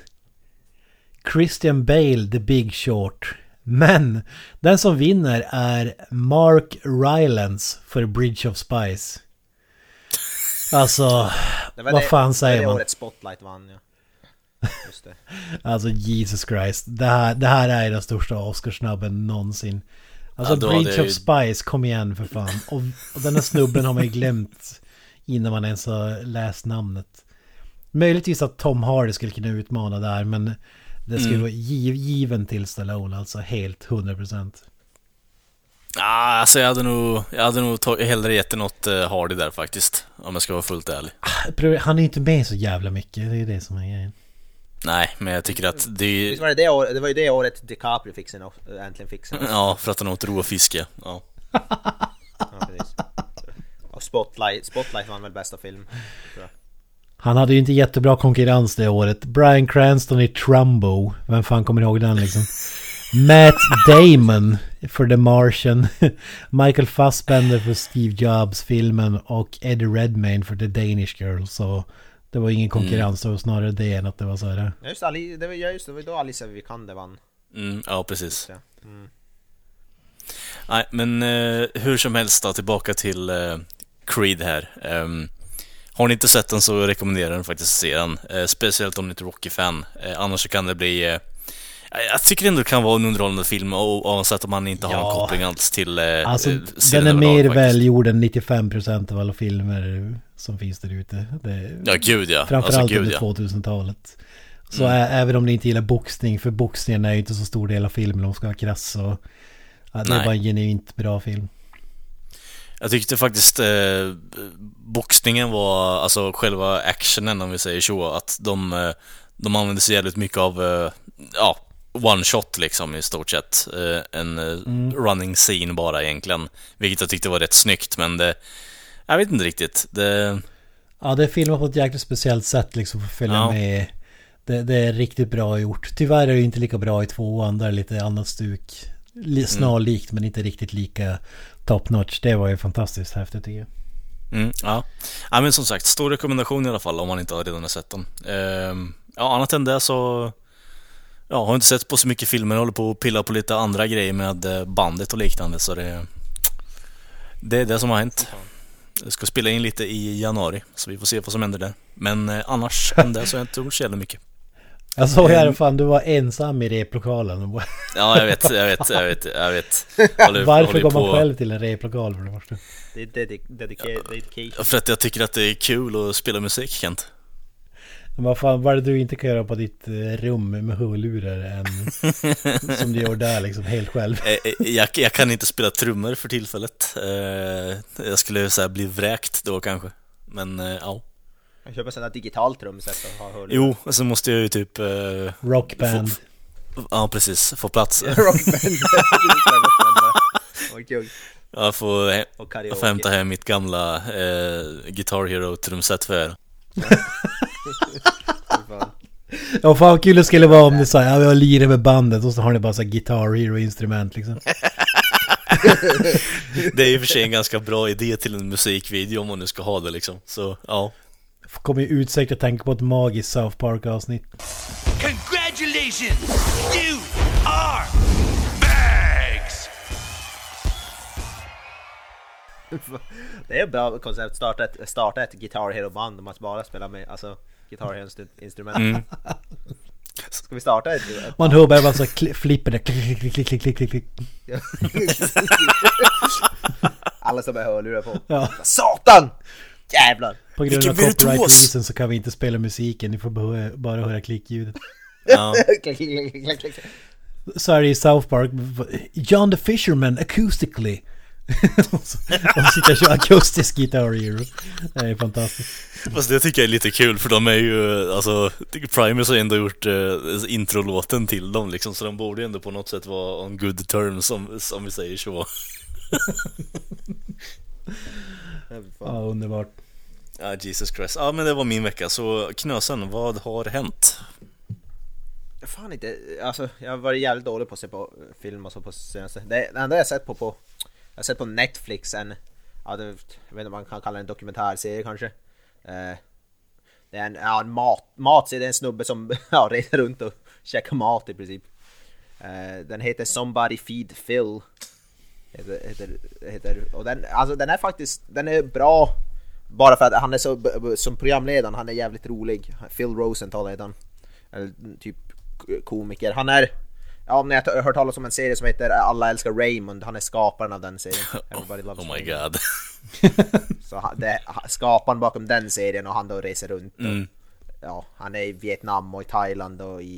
Christian Bale The Big Short. Men den som vinner är Mark Rylance för Bridge of Spies. Alltså, Det var vad det, fan det säger var det man? året Spotlight vann ja. Just det. Alltså Jesus Christ. Det här, det här är den största Oscarsnabben någonsin. Alltså Ja, Bridge of ju- Spies, kom igen för fan. Och, och den här snubben har man ju glömt innan man ens har läst namnet. Möjligtvis att Tom Hardy skulle kunna utmana där, men det skulle Mm. vara giv, given till Stallone, alltså helt 100%. Ah, alltså jag hade nog, jag hade nog hellre gett det något uh, Hardy där faktiskt. Om jag ska vara fullt ärlig. Problem- Han är ju inte med så jävla mycket, det är det som är grejen. Nej, men jag tycker att det Visst var det, det, år, det var ju det året DiCaprio fick sin, äntligen fick sin. Ja, för att han åt och fiske. Ja. Ja, precis. Och Spotlight, Spotlight vann väl bästa film. Han hade ju inte jättebra konkurrens det året. Brian Cranston i Trumbo. Vem fan kommer ihåg den liksom? Matt Damon för The Martian. Michael Fassbender för Steve Jobs-filmen. Och Eddie Redmayne för The Danish Girl. Så det var ingen konkurrens. Det var snarare det än att det var så här. Ja, just, det, Ali, det var, ja, just det, var då Alicia Vikander vann. Mm, ja, precis. Mm. Nej, men eh, hur som helst då, tillbaka till eh, Creed här. Ehm, har ni inte sett den så rekommenderar jag den faktiskt att se den. Eh, speciellt om ni är ett Rocky-fan. Eh, annars så kan det bli... Jag tycker ändå det kan vara en underhållande film och oavsett om man inte har Ja. någon koppling alls till eh, Alltså eh, den är mer faktiskt. välgjord än 95% av alla filmer som finns där ute. Ja, gud ja. Framförallt alltså, under ja. 2000-talet. Så Mm. även om ni inte gillar boxning, för boxningen är ju inte så stor del av filmen man ska vara krass så... Ja, det är Nej. bara en genuint bra film. Jag tyckte faktiskt eh, boxningen var, alltså själva actionen om vi säger så, att de, eh, de använde sig jävligt mycket av, eh, ja, one shot liksom i stort sett. Eh, en eh, Mm. running scene bara egentligen. Vilket jag tyckte var rätt snyggt, men det, jag vet inte riktigt. Det, Ja, det är filmat på ett jäkligt speciellt sätt liksom för att följa Ja. med. Det, det är riktigt bra gjort. Tyvärr är det inte lika bra i tvåan, där är lite annat stuk. Mm. Snarlikt men inte riktigt lika top notch. Det var ju fantastiskt häftigt tycker jag. mm, ja. ja, men som sagt, stor rekommendation i alla fall om man inte har redan har sett den. Ehm, ja, annat än det så Ja, har inte sett på så mycket filmer, håller på att pilla på lite andra grejer med eh, bandet och liknande så det... Det är det som har hänt. Jag ska spela in lite i januari, så vi får se vad som händer där. Men eh, annars än det så har jag inte gjort så jävla mycket. Jag såg i alla fall, du var ensam i replokalen. Ja, jag vet, jag vet, jag vet, jag vet. Håller- Varför håller går man på- själv till en replokal för det första? Det är dedic- dedica- dedication. För att jag tycker att det är kul att spela musik, Kent. Vad fan, vad är det du inte kan göra på ditt eh, rum med hörlurar än som du gör där liksom helt själv? Eh, eh, Jag, jag kan inte spela trummor för tillfället. Jag skulle så här bli vräkt då kanske. Men ja. Jag köper sådana digitalt trumset och har hörlurar. Jo, och så måste jag ju typ... Rockband. få- Ja, precis. Få plats. Rockband. kung. Jag får, Och jag får hämta hem mitt gamla eh, Guitar Hero trumset för er. Ja fan vad kul det skulle vara om ni sa ja vi har lirat med bandet och så har ni bara så här Guitar Hero instrument liksom. Det är och för sig en ganska bra idé till en musikvideo om man nu ska ha det liksom. Så ja. Kommer ju utsökt att tänka på ett magiskt South Park avsnitt. Congratulations! You are bags! Det är ett bra koncept, starta ett, starta ett Guitar Hero-band om att bara spela med alltså, Guitar Hero-instrument. Mm. Ska vi starta ett? ett Man hör bara kli- flipper det. Klick, klick, klick, klick, klick. Alla som har hörlurar på. Ja. Satan! Jävlar! På grund Vilken av copyright virtuos! reason så kan vi inte spela musiken. Ni får bara, bara höra klickljudet. ja. Så är det i South Park. John the Fisherman acoustically. Och så sitter jag och kör akustisk Guitar Hero. Det är fantastiskt. Fast det tycker jag är lite kul för de är ju, alltså Primus har ju ändå gjort eh, introlåten till dem liksom så de borde ju ändå på något sätt vara on good terms som, som vi säger så. Ja, underbart. Ja, Jesus Christ. Ja, men det var min vecka. Så Knösen, vad har hänt? Fan inte, alltså jag har varit jävligt dålig på att se på film och så på senaste. Det, enda jag sett på, på jag har sett på Netflix en, ja det, jag vet inte om man kan kalla det en dokumentärserie kanske. Eh, det är en, ja, en mat, matserie, det är en snubbe som ja, reser runt och käkar mat i princip. Eh, den heter Somebody Feed Phil. Heter, heter, heter, och den, alltså den är faktiskt, den är bra bara för att han är så, som programledaren, han är jävligt rolig. Phil Rosenthal heter han. Eller typ komiker. Han är, ja om ni har hört talas om en serie som heter Alla älskar Raymond, han är skaparen av den serien. Everybody loves Oh my Raymond. god. Så det är skaparen bakom den serien och han då reser runt. Och, Mm. Ja, han är i Vietnam och i Thailand och i,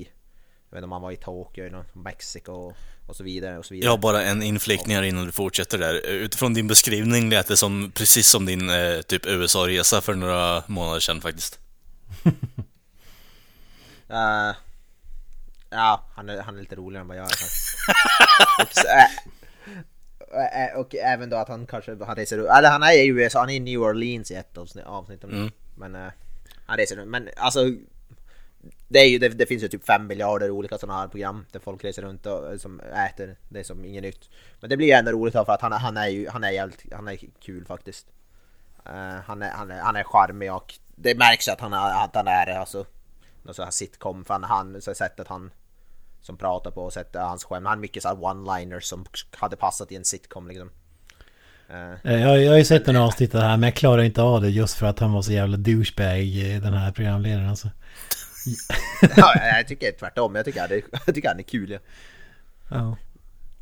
jag vet inte om han var i Tokyo, i någon- Mexiko och, och så vidare och så vidare. Jag har bara en inflikning här innan du fortsätter där. Utifrån din beskrivning lät det som, precis som din eh, typ USA-resa för några månader sedan faktiskt. Eh, ja, han är, han är lite roligare än vad jag är och, så, eh, eh, och även då att han kanske han reser runt, eller han är i USA, han är i New Orleans i ett avsnitt, avsnitt om. Mm. Men eh, han reser runt, men alltså det, är ju, det, det finns ju typ fem miljarder olika sådana här program där folk reser runt och som äter det som inget nytt. Men det blir ju ändå roligt för att han, han är ju, han är jävligt, han är kul faktiskt. Eh, han, är, han, är, han är charmig och det märks att han är, att han är alltså någon sån här sitcom för han, han så sättet han som pratar på och sättet hans skämt. Han har mycket så här one-liners som hade passat i en sitcom liksom. Eh, Eh, Jag, jag har ju sett en avsnitt av det här men jag klarar inte av det just för att han var så jävla douchebag den här programledaren alltså. ja, jag tycker tvärtom, jag tycker, är, jag tycker han är kul. Ja. Ja.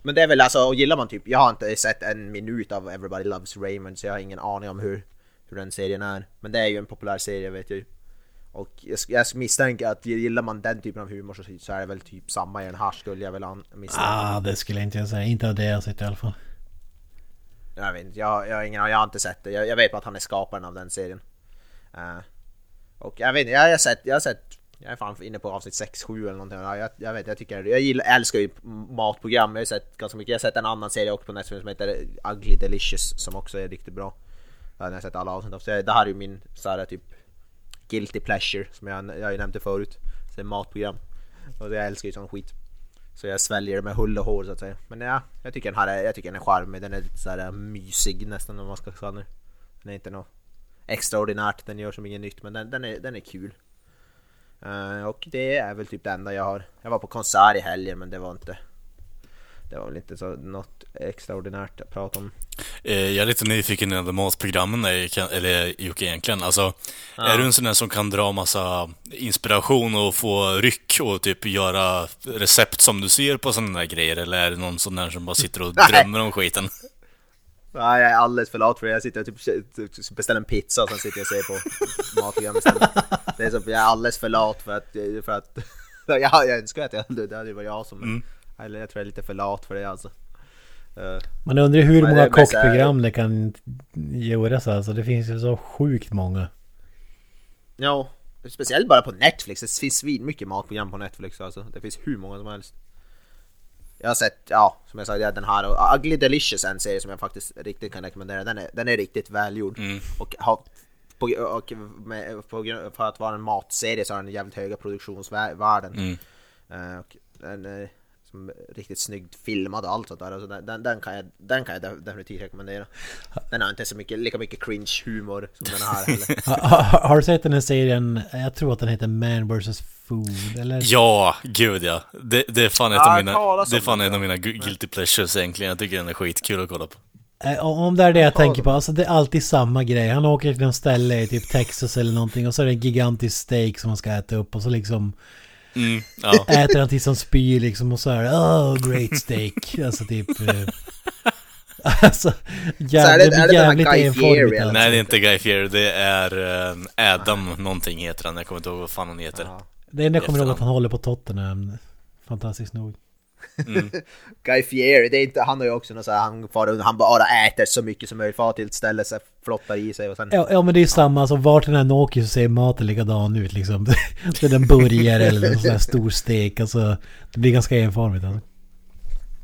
Men det är väl alltså, och gillar man typ, jag har inte sett en minut av Everybody Loves Raymond så jag har ingen aning om hur, hur den serien är. Men det är ju en populär serie vet jag ju. Och jag, jag misstänker att gillar man den typen av humor så, så är det väl typ samma i den här skulle jag väl misstänka. Ah, det skulle jag inte säga. Inte av det jag sett i alla fall. Jag vet inte, jag, jag, har ingen, jag har inte sett det. Jag, jag vet bara att han är skaparen av den serien. Eh, och jag vet inte, jag har sett, jag har sett, jag är fan inne på avsnitt 6-7 eller någonting. Ja, Jag, jag vet, jag tycker, jag gillar, älskar ju matprogram. Jag har sett ganska mycket. Jag har sett en annan serie också på Netflix som heter Ugly Delicious som också är riktigt bra. Den har jag sett alla avsnitt av. Så jag, det här är ju min så här, typ Guilty Pleasure som jag, jag har nämnt det förut. Så det är matprogram. Och jag älskar ju sån skit. Så jag sväljer det med hull och hår så att säga. Men ja, jag tycker den här är, jag tycker den är charmig. Den är lite så här eh, mysig nästan om man ska säga nu. Den är inte något extraordinärt, den gör som inget nytt men den, den, är, den är kul. Uh, och det är väl typ det enda jag har. Jag var på konsert i helgen men det var inte det var väl inte så något extraordinärt att prata om. Eh, Jag är lite nyfiken på matprogrammen, är- eller Jocke egentligen. Alltså, är du en sån där som kan dra massa inspiration och få ryck och typ göra recept som du ser på sådana där grejer? Eller är det någon sån där som bara sitter och drömmer om skiten? Nej, jag är alldeles för lat för det. Jag sitter och typ typ beställer en pizza och sen sitter jag och ser på matprogram istället. Det är så, jag är alldeles för lat för att... För att ja, jag önskar att jag det hade varit jag som... Eller jag tror jag är lite för lat för det alltså. Eh, Man undrar ju hur Men många kockprogram det kan göras alltså. Det finns ju så sjukt många. Ja, speciellt bara på Netflix. Det finns mycket matprogram på Netflix alltså. Det finns hur många som helst. Jag har sett, ja, som jag sa, ja, den här och Ugly Delicious är en serie som jag faktiskt riktigt kan rekommendera. Den är, den är riktigt välgjord. Och, har, på, och med, på, för att vara en matserie så har den jävligt höga produktionsvärden. Eh, och den är riktigt snyggt filmad och allt sånt där. Alltså den, den, kan jag, den kan jag def- definitivt rekommendera. Den har inte så mycket, lika mycket cringe humor som den här heller. Ha, ha, har du sett den här serien? Jag tror att den heter Man vs Food eller? Ja, gud ja. Det, det är fan ett Ja, av mina, det är fan det. en av mina gu- guilty pleasures egentligen. Jag tycker den är skitkul att kolla på. Eh, Om det är det jag tänker på, alltså det är alltid samma grej. Han åker till något ställe i typ Texas eller någonting och så är det en gigantisk steak som han ska äta upp och så liksom Mm, ja. äter han tills han spyr liksom och så är det oh great steak. Alltså typ... eh, Alltså, Så är det- jävligt, är det den här jävligt Guy Fieri, alltså. Nej, det är inte Guy Fieri. Det är eh, Adam någonting heter han. Jag kommer inte ihåg vad fan han heter. Det enda jag kommer ihåg att han håller på Tottenham. Fantastiskt nog. Guy Fieri, det är inte, han har ju också något så här, han, far, han bara äter så mycket som möjligt, far till ett ställe, så här, flottar i sig och sen... Ja, ja men det är ju samma, alltså vart den än åker så ser maten likadan ut liksom. Det är en burgare eller en sån här stor stek, alltså. Det blir ganska enformigt alltså.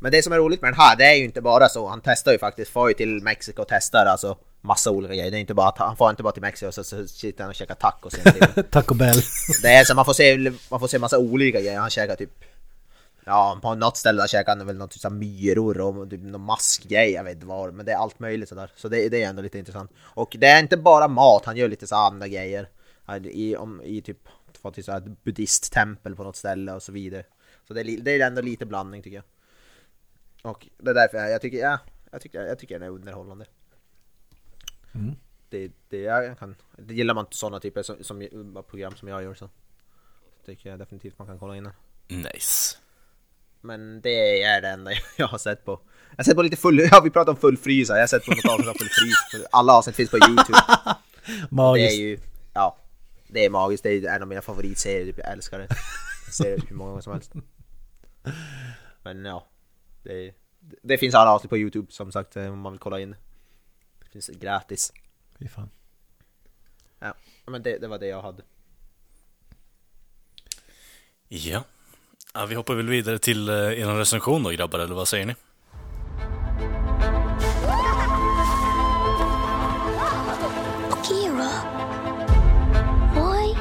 Men det som är roligt med den här, det är ju inte bara så, han testar ju faktiskt, far ju till Mexiko och testar alltså massa olika grejer. Det är inte bara att han får inte bara till Mexiko och så, så sitter han och käkar tacos. Taco Bell. Det är så man får se, man får se massa olika grejer. Han käkar typ Ja, på något ställe där käkar han väl något typ myror och typ någon maskgrej, jag vet inte vad. Men det är allt möjligt sådär. Så det, det är ändå lite intressant. Och det är inte bara mat, han gör lite så andra grejer. I, om, i typ, till så här buddhisttempel på något ställe och så vidare. Så det är, det är ändå lite blandning tycker jag. Och det är därför jag, jag tycker, ja, jag tycker, jag tycker den är underhållande. Det, det, jag kan, det gillar man inte sådana typer som, som, program som jag gör så. Tycker jag definitivt man kan kolla in den. Nice. Men det är det enda jag har sett på. Jag har sett på lite full, ja vi pratar om full frys jag har sett på något avsnitt av full frys. Alla avsnitt finns på youtube. Det är Magiskt. ju, ja. Det är magiskt, det är en av mina favoritserier, typ, jag älskar det. Jag ser det hur många gånger som helst. Men ja. Det, det finns alla avsnitt på youtube som sagt om man vill kolla in. Det finns gratis. Fy fan. Ja, men det, det var det jag hade. Ja. Ja. Vi hoppar väl vidare till uh, er recension då grabbar, eller vad säger ni? Kira, why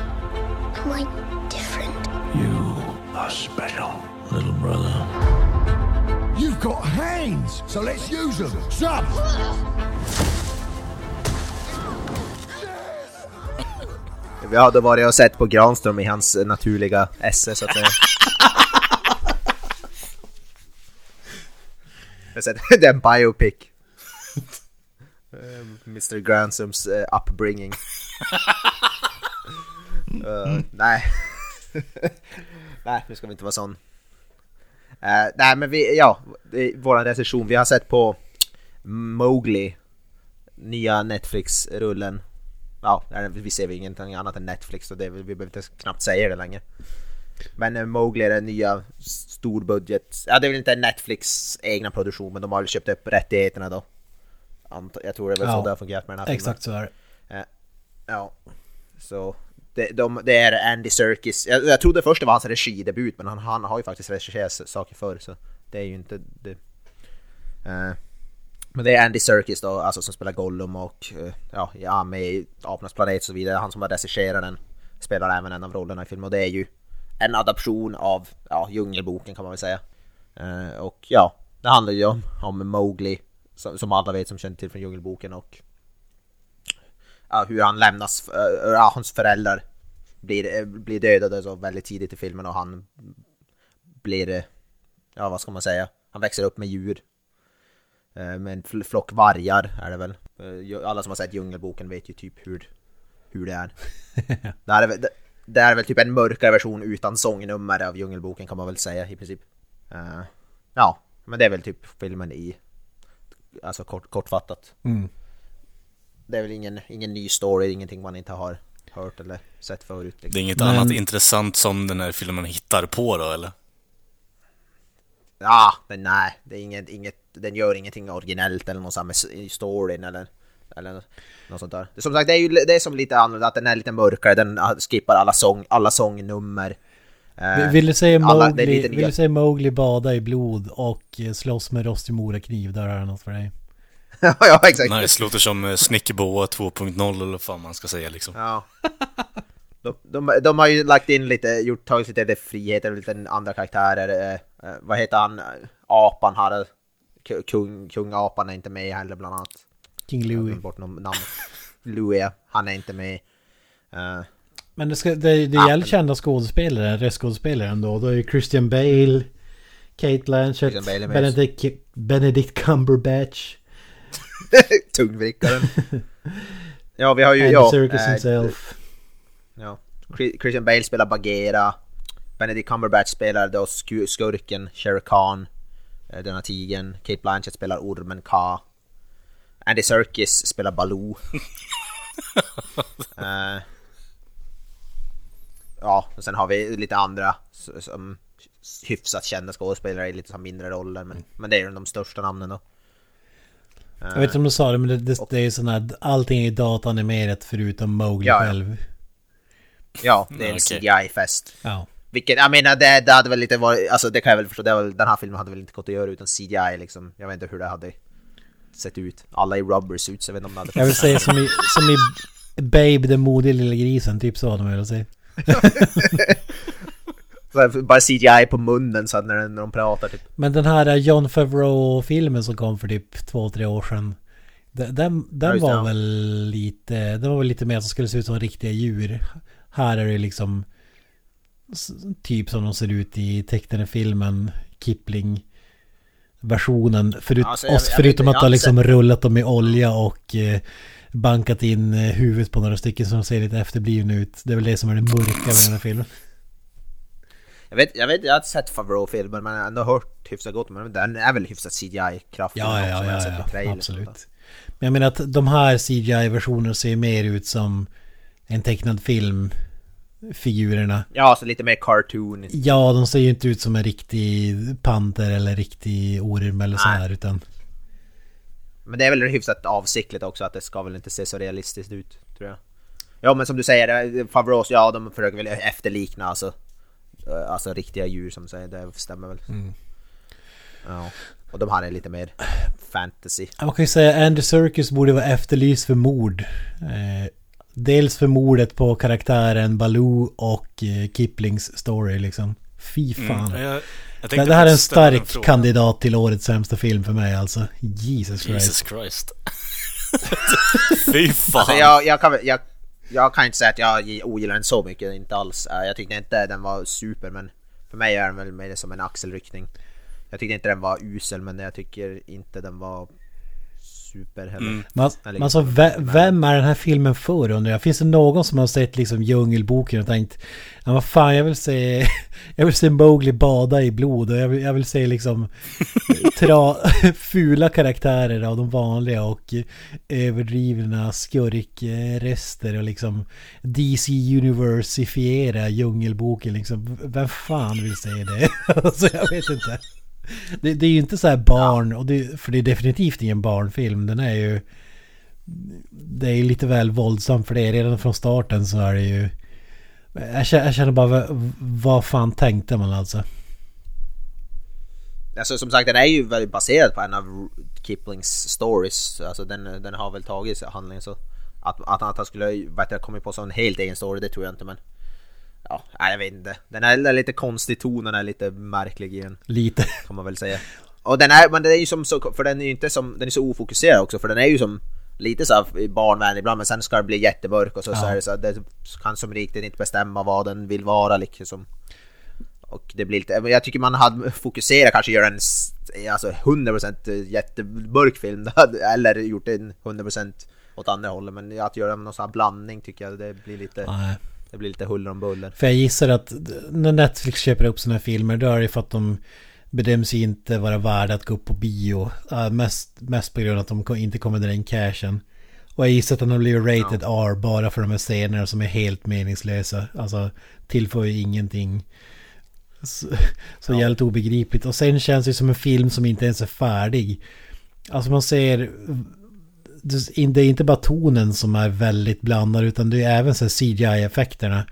am I different? You are special, little brother. You've got hands, so let's use them. Jump! Vi hade varit och sett på Granström i hans naturliga esse så att säga. Har sett den biopic. Mr Granströms uh, upbringing. Eh, nej. nej, nu ska vi inte vara sån. Eh, nej men vi, ja, det är våran recension. Vi har sett på Mowgli. Nya Netflix-rullen. Ja, vi ser väl ingenting annat än Netflix så det, vi behöver inte knappt säga det längre. Men eh, Mowgli är den nya storbudget, ja det är väl inte Netflix egna produktion men de har väl köpt upp rättigheterna då. Jag tror det är väl så Ja, det har fungerat med den här filmen. Exakt så är det. Eh, Ja, så det, de, det är Andy Serkis. Jag, jag trodde först det var hans regidebut men han, han har ju faktiskt regisserat saker förr så det är ju inte det. Eh, men det är Andy Serkis då, alltså som spelar Gollum och eh, ja, ja med i Apornas planet och så vidare. Han som har regisserat den spelar även en av rollerna i filmen och det är ju en adaption av ja, Djungelboken kan man väl säga. Eh, och ja, det handlar ju om, om Mowgli som, som alla vet som känner till från Djungelboken och ja, hur han lämnas, eh, ja, hans föräldrar blir, eh, blir dödade så väldigt tidigt i filmen och han blir, ja vad ska man säga, han växer upp med djur. Eh, Med en fl- flock vargar är det väl. Eh, Alla som har sett Djungelboken vet ju typ hur, hur det är. det, här är väl, det, det är väl typ en mörkare version utan sångnummer av Djungelboken kan man väl säga i princip. Eh, Ja, men det är väl typ filmen i alltså kort, kortfattat. Mm. Det är väl ingen, ingen ny story, ingenting man inte har hört eller sett förut. Det Liksom. är inget Men- annat intressant som den här filmen hittar på då eller? Ja, men nej, det är inget, inget, den gör ingenting originellt eller något sånt med storyn eller, eller något sånt där. Det, är som sagt, det är ju det är som lite annorlunda, att den är lite mörkare, den ah, skippar alla, sång, alla sångnummer. Eh, Vill- du säga alla- det Mowgli, lite vill du säga Mowgli bada i blod och eh, slåss med rostig morakniv? Där är det något för dig. ja, exakt. Nice, låter som eh, Snickerboa 2.0 eller vad fan man ska säga liksom. Ja. De, de, de har ju lagt in lite, gjort, tagit lite friheter lite andra karaktärer. Eh, vad heter han? Eh, Apan hade... Kung, kungapan är inte med heller bland annat. King glömt bort namn. Louis, han är inte med. Eh, Men det, ska, det, det men- kända skådespelare, röstskådespelare ändå. Då är ju Christian Bale, Kate Blanchett, Christian Bale. Benedict, Benedict Cumberbatch, Tungvrickaren. ja, vi har ju... Andy ja, Serkis eh, himself. Ja. Chri- Christian Bale spelar Bagheera. Benedict Cumberbatch spelar då sku- skurken Shere Khan. eh, Denna tigern. Kate Blanchett spelar ormen Ka. Andy Serkis spelar Baloo. Eh, ja, och sen har vi lite andra som hyfsat kända skådespelare i lite så mindre roller. Men, men det är ju de största namnen då. Jag vet inte om du sa det men det, det, det är sån här, allting är datanimerat förutom Mowgli Ja, ja. själv. Ja, det är en Okej. CGI-fest. Ja. Vilket, jag menar det, det hade väl inte varit, alltså det kan jag väl förstå, det var, den här filmen hade väl inte gått att göra utan CGI liksom. Jag vet inte hur det hade sett ut. Alla i rubber suits, jag vet inte om det hade Jag vill säga som i, som i Babe den modiga lilla grisen, typ så hade man velat säga. Bara CGI på munnen så när, när de pratar typ. Men den här John Favreau-filmen som kom för typ två, tre år sedan. Den, den, den var väl lite, den var väl lite mer som skulle se ut som riktiga djur. Här är det liksom typ som de ser ut i tecknade filmen Kipling versionen. Förut, Alltså, jag- oss, jag förutom att ha har liksom rullat dem i olja och eh, bankat in eh, huvudet på några stycken som ser lite efterblivna ut. Det är väl det som är det mörka med den här filmen. Jag vet, jag vet, jag har inte sett Favreau-filmer men jag har ändå hört hyfsat gott men den är väl hyfsat CGI-kraftig Ja, ja, ja, ja trailern. absolut. Men jag menar att de här CGI-versionerna ser mer ut som en tecknad film. Figurerna. Ja, så lite mer cartoon. Ja, de ser ju inte ut som en riktig panter eller riktig orm eller så här utan... Men det är väl hyfsat avsiktligt också att det ska väl inte se så realistiskt ut, tror jag. Ja men som du säger, Favreaus, ja de försöker väl efterlikna alltså, eh, alltså riktiga djur som säger, det stämmer väl. Ja. Och de här är lite mer fantasy. Man kan ju säga Andy Serkis borde vara efterlyst för mord. Eh, dels för mordet på karaktären Baloo och eh, Kiplings story liksom. Fy fan. Mm, jag, jag det, här är en stark kandidat till årets sämsta film för mig alltså. Jesus Christ. Jesus Christ. Fy fan. Alltså jag, jag, kan, jag, jag kan inte säga att jag gi- ogillar den så mycket, inte alls. Eh, Jag tyckte inte den var super men för mig är den väl mer som en axelryckning. Jag tyckte inte den var usel men jag tycker inte den var super heller. Mm. Men alltså, ve- vem är den här filmen för undrar jag? Finns det någon som har sett liksom Djungelboken och tänkt Ja vad fan jag vill se Jag vill se Mowgli bada i blod och jag vill, jag vill se liksom tra, Fula karaktärer av de vanliga och överdrivna skurkrester och liksom DC Universifiera Djungelboken liksom Vem fan vill se det? alltså jag vet inte det, det är ju inte så här barn, och det, för det är definitivt ingen barnfilm. Den är ju... Det är lite väl våldsam för det. Redan från starten så är det ju... Jag känner, jag känner bara, vad, fan tänkte man alltså? Alltså som sagt den är ju väldigt baserad på en av Kiplings stories. Alltså den, den har väl tagit handlingen så. Att, att, att han skulle jag, kommit på så en helt egen story det tror jag inte men. Ja, nej, jag vet inte. Den är lite konstig ton, den är lite märklig i den. Lite. Kan man väl säga. Och den är, men den är ju som så, för den är ju inte som, den är så ofokuserad också för den är ju som lite så barnvänlig ibland men sen ska det bli jättemörk och så, så Ja. är det så det kan som riktigt inte bestämma vad den vill vara liksom. Och det blir lite, jag tycker man hade fokuserat kanske göra en alltså 100% jättemörk film eller gjort en 100% åt andra hållet men att göra någon sån här blandning tycker jag det blir lite, Nej. Det blir lite huller om buller. För jag gissar att när Netflix köper upp sådana här filmer då är det för att de bedöms inte vara värda att gå upp på bio. Mest, mest på grund av att de inte kommer dra in cashen. Och jag gissar att har blivit rated R bara för de här scenerna som är helt meningslösa. Alltså tillför ju ingenting. Så, så jävligt obegripligt. Och sen känns det som en film som inte ens är färdig. Alltså man ser... Det är inte bara tonen som är väldigt blandad utan det är även så CGI-effekterna.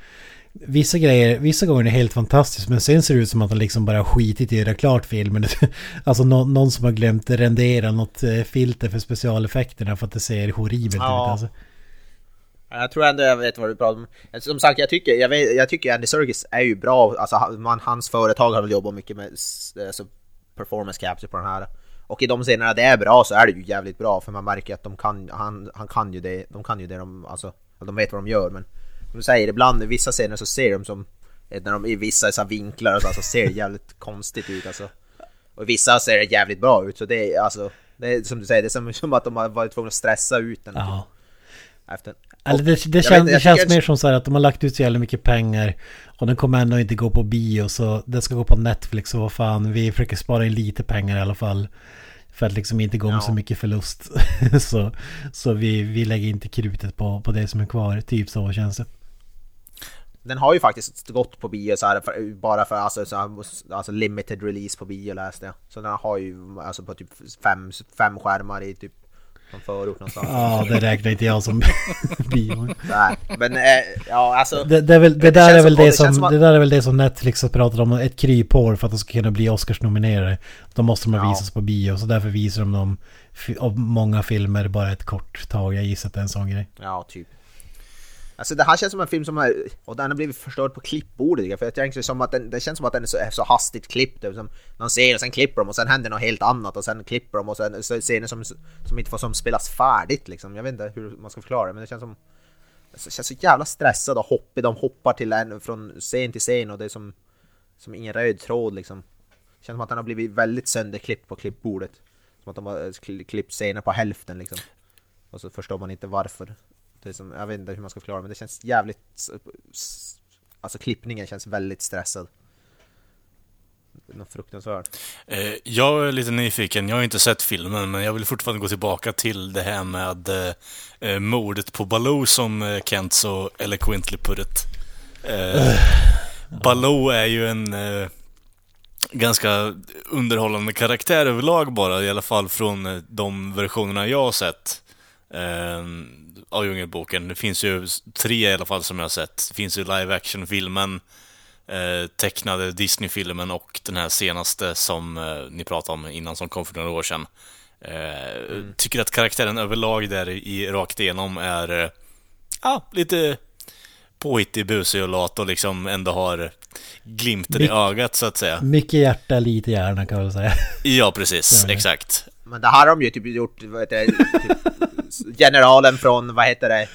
Vissa grejer, vissa gånger är det helt fantastiskt men sen ser det ut som att de liksom bara skitit i att göra klart filmen. Alltså någon, någon som har glömt rendera något eh, filter för specialeffekterna för att det ser horribelt Ja. ut alltså. Jag tror ändå jag vet vad du pratar om. Som sagt, jag tycker, jag, vet, jag tycker Andy Serkis är ju bra. Alltså, man, hans företag har väl jobbat mycket med alltså, performance capture på den här. Och i de scenerna det är bra så är det ju jävligt bra för man märker att de kan, han, han kan ju det, de kan ju det de, alltså, de vet vad de gör men du säger, ibland i vissa scener så ser de som, eh, när de i vissa så vinklar och så, så ser det jävligt konstigt ut alltså. Och i vissa ser det jävligt bra ut så det är alltså, det är som du säger, det är som, som att de har varit tvungna att stressa ut den. Ja. Efter. Eller det, det, kän, vet- det känns mer som så här att de har lagt ut så jävla mycket pengar och den kommer ändå inte gå på bio så den ska gå på Netflix och vad fan vi försöker spara in lite pengar i alla fall. För att liksom inte gå med Ja. så mycket förlust. så så vi, vi lägger inte krutet på, på det som är kvar. Typ så känns det. Den har ju faktiskt gått på bio så här, för, bara för alltså, så här, alltså limited release på bio läste jag. Så den har ju alltså på typ fem, fem skärmar i typ någon förort någonstans. Ja, det räknar inte jag som bio. Nej, men eh, ja alltså. Det, det, är väl, det, Det där är väl som- det som, det där är väl det som Netflix har pratat om, ett kryphål för att de ska kunna bli Oscars-nominerade. Då måste de Ja. visats på bio, så därför visar de dem av många filmer bara ett kort tag. Jag gissar att det är en sån grej. Ja, typ. Alltså det här känns som en film som är, och den har blivit förstörd på klippbordet tycker jag, för jag tänker som att den, det känns som att den är så, är så hastigt klippt. Typ som någon ser och sen klipper de och sen händer något helt annat och sen klipper de och sen så scener som, som inte får som spelas färdigt liksom. Jag vet inte hur man ska förklara det men det känns som alltså, det känns så jävla stressad och hoppig. De hoppar till en från scen till scen och det är som, som ingen röd tråd liksom. Det känns som att den har blivit väldigt sönderklippt på klippbordet. Som att de har eh, klippt scener på hälften liksom. Och så förstår man inte varför. Det är som, jag vet inte hur man ska förklara men det känns jävligt... Alltså klippningen känns väldigt stressad. Något fruktansvärt. Eh, Jag är lite nyfiken, jag har inte sett filmen, men jag vill fortfarande gå tillbaka till det här med eh, eh, mordet på Baloo som eh, Kent så eloquently put it. Eh, Baloo är ju en eh, ganska underhållande karaktär överlag bara, i alla fall från de versionerna jag har sett. Av Djungelboken. Det finns ju tre i alla fall som jag har sett. Det finns ju live action-filmen, eh, tecknade Disney-filmen och den här senaste som eh, ni pratade om innan som kom för några år sedan. Eh, Tycker att karaktären överlag där i rakt igenom är eh, ja, lite påhittig, busig och lat och liksom ändå har glimten i Mycket- ögat så att säga. Mycket hjärta, lite hjärna kan man säga. Ja, precis. Exakt. Men det här har de ju typ gjort, vad heter det, typ, generalen från, vad heter det,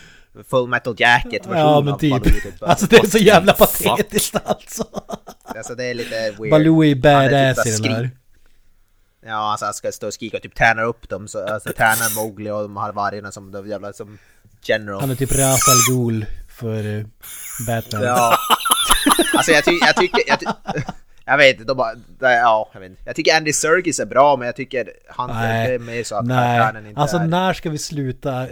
Full Metal Jacket version Ja men av typ. Baloo, typ. Alltså det är så jävla patetiskt alltså. Alltså det är lite weird. Baloo är är badass typ i den här. Ja, alltså han ska stå och skrika och typ träna upp dem, så, alltså tränar Mowgli och de här vargarna som de jävla som general. Han är typ Ra's al Ghul för uh, Batman. Ja. Alltså jag, ty jag tycker... Jag, ty jag vet inte, bara... Ja, jag vet inte. Jag tycker Andy Serkis är bra, men jag tycker han det är Nej, mer så att nej. karaktären inte Alltså är... när ska vi sluta?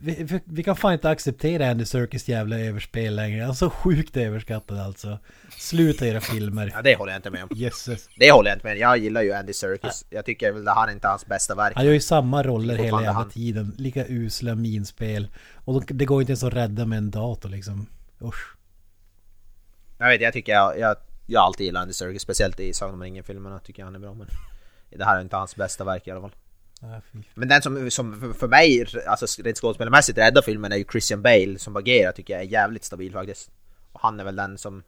Vi, vi, vi kan fan inte acceptera Andy Serkis jävla överspel längre. Han är så sjukt överskattad alltså. Sluta era filmer. Ja, det håller jag inte med om. Jösses. Det håller jag inte med Jag gillar ju Andy Serkis. Jag tycker väl det här är inte hans bästa verk. Han gör ju samma roller hela jävla han. tiden. Lika usla minspel. Och det går inte ens att rädda med en dator liksom. Usch. Jag vet, jag tycker jag... Jag, jag har alltid gillat Andy Serkis, speciellt i Sagan om ringen-filmerna tycker jag han är bra, men... Det här är inte hans bästa verk i alla fall. Men den som, som för- mig, alltså rent skådespelarmässigt räddar filmen är ju Christian Bale som agerar tycker jag är jävligt stabil faktiskt. Och han är väl den som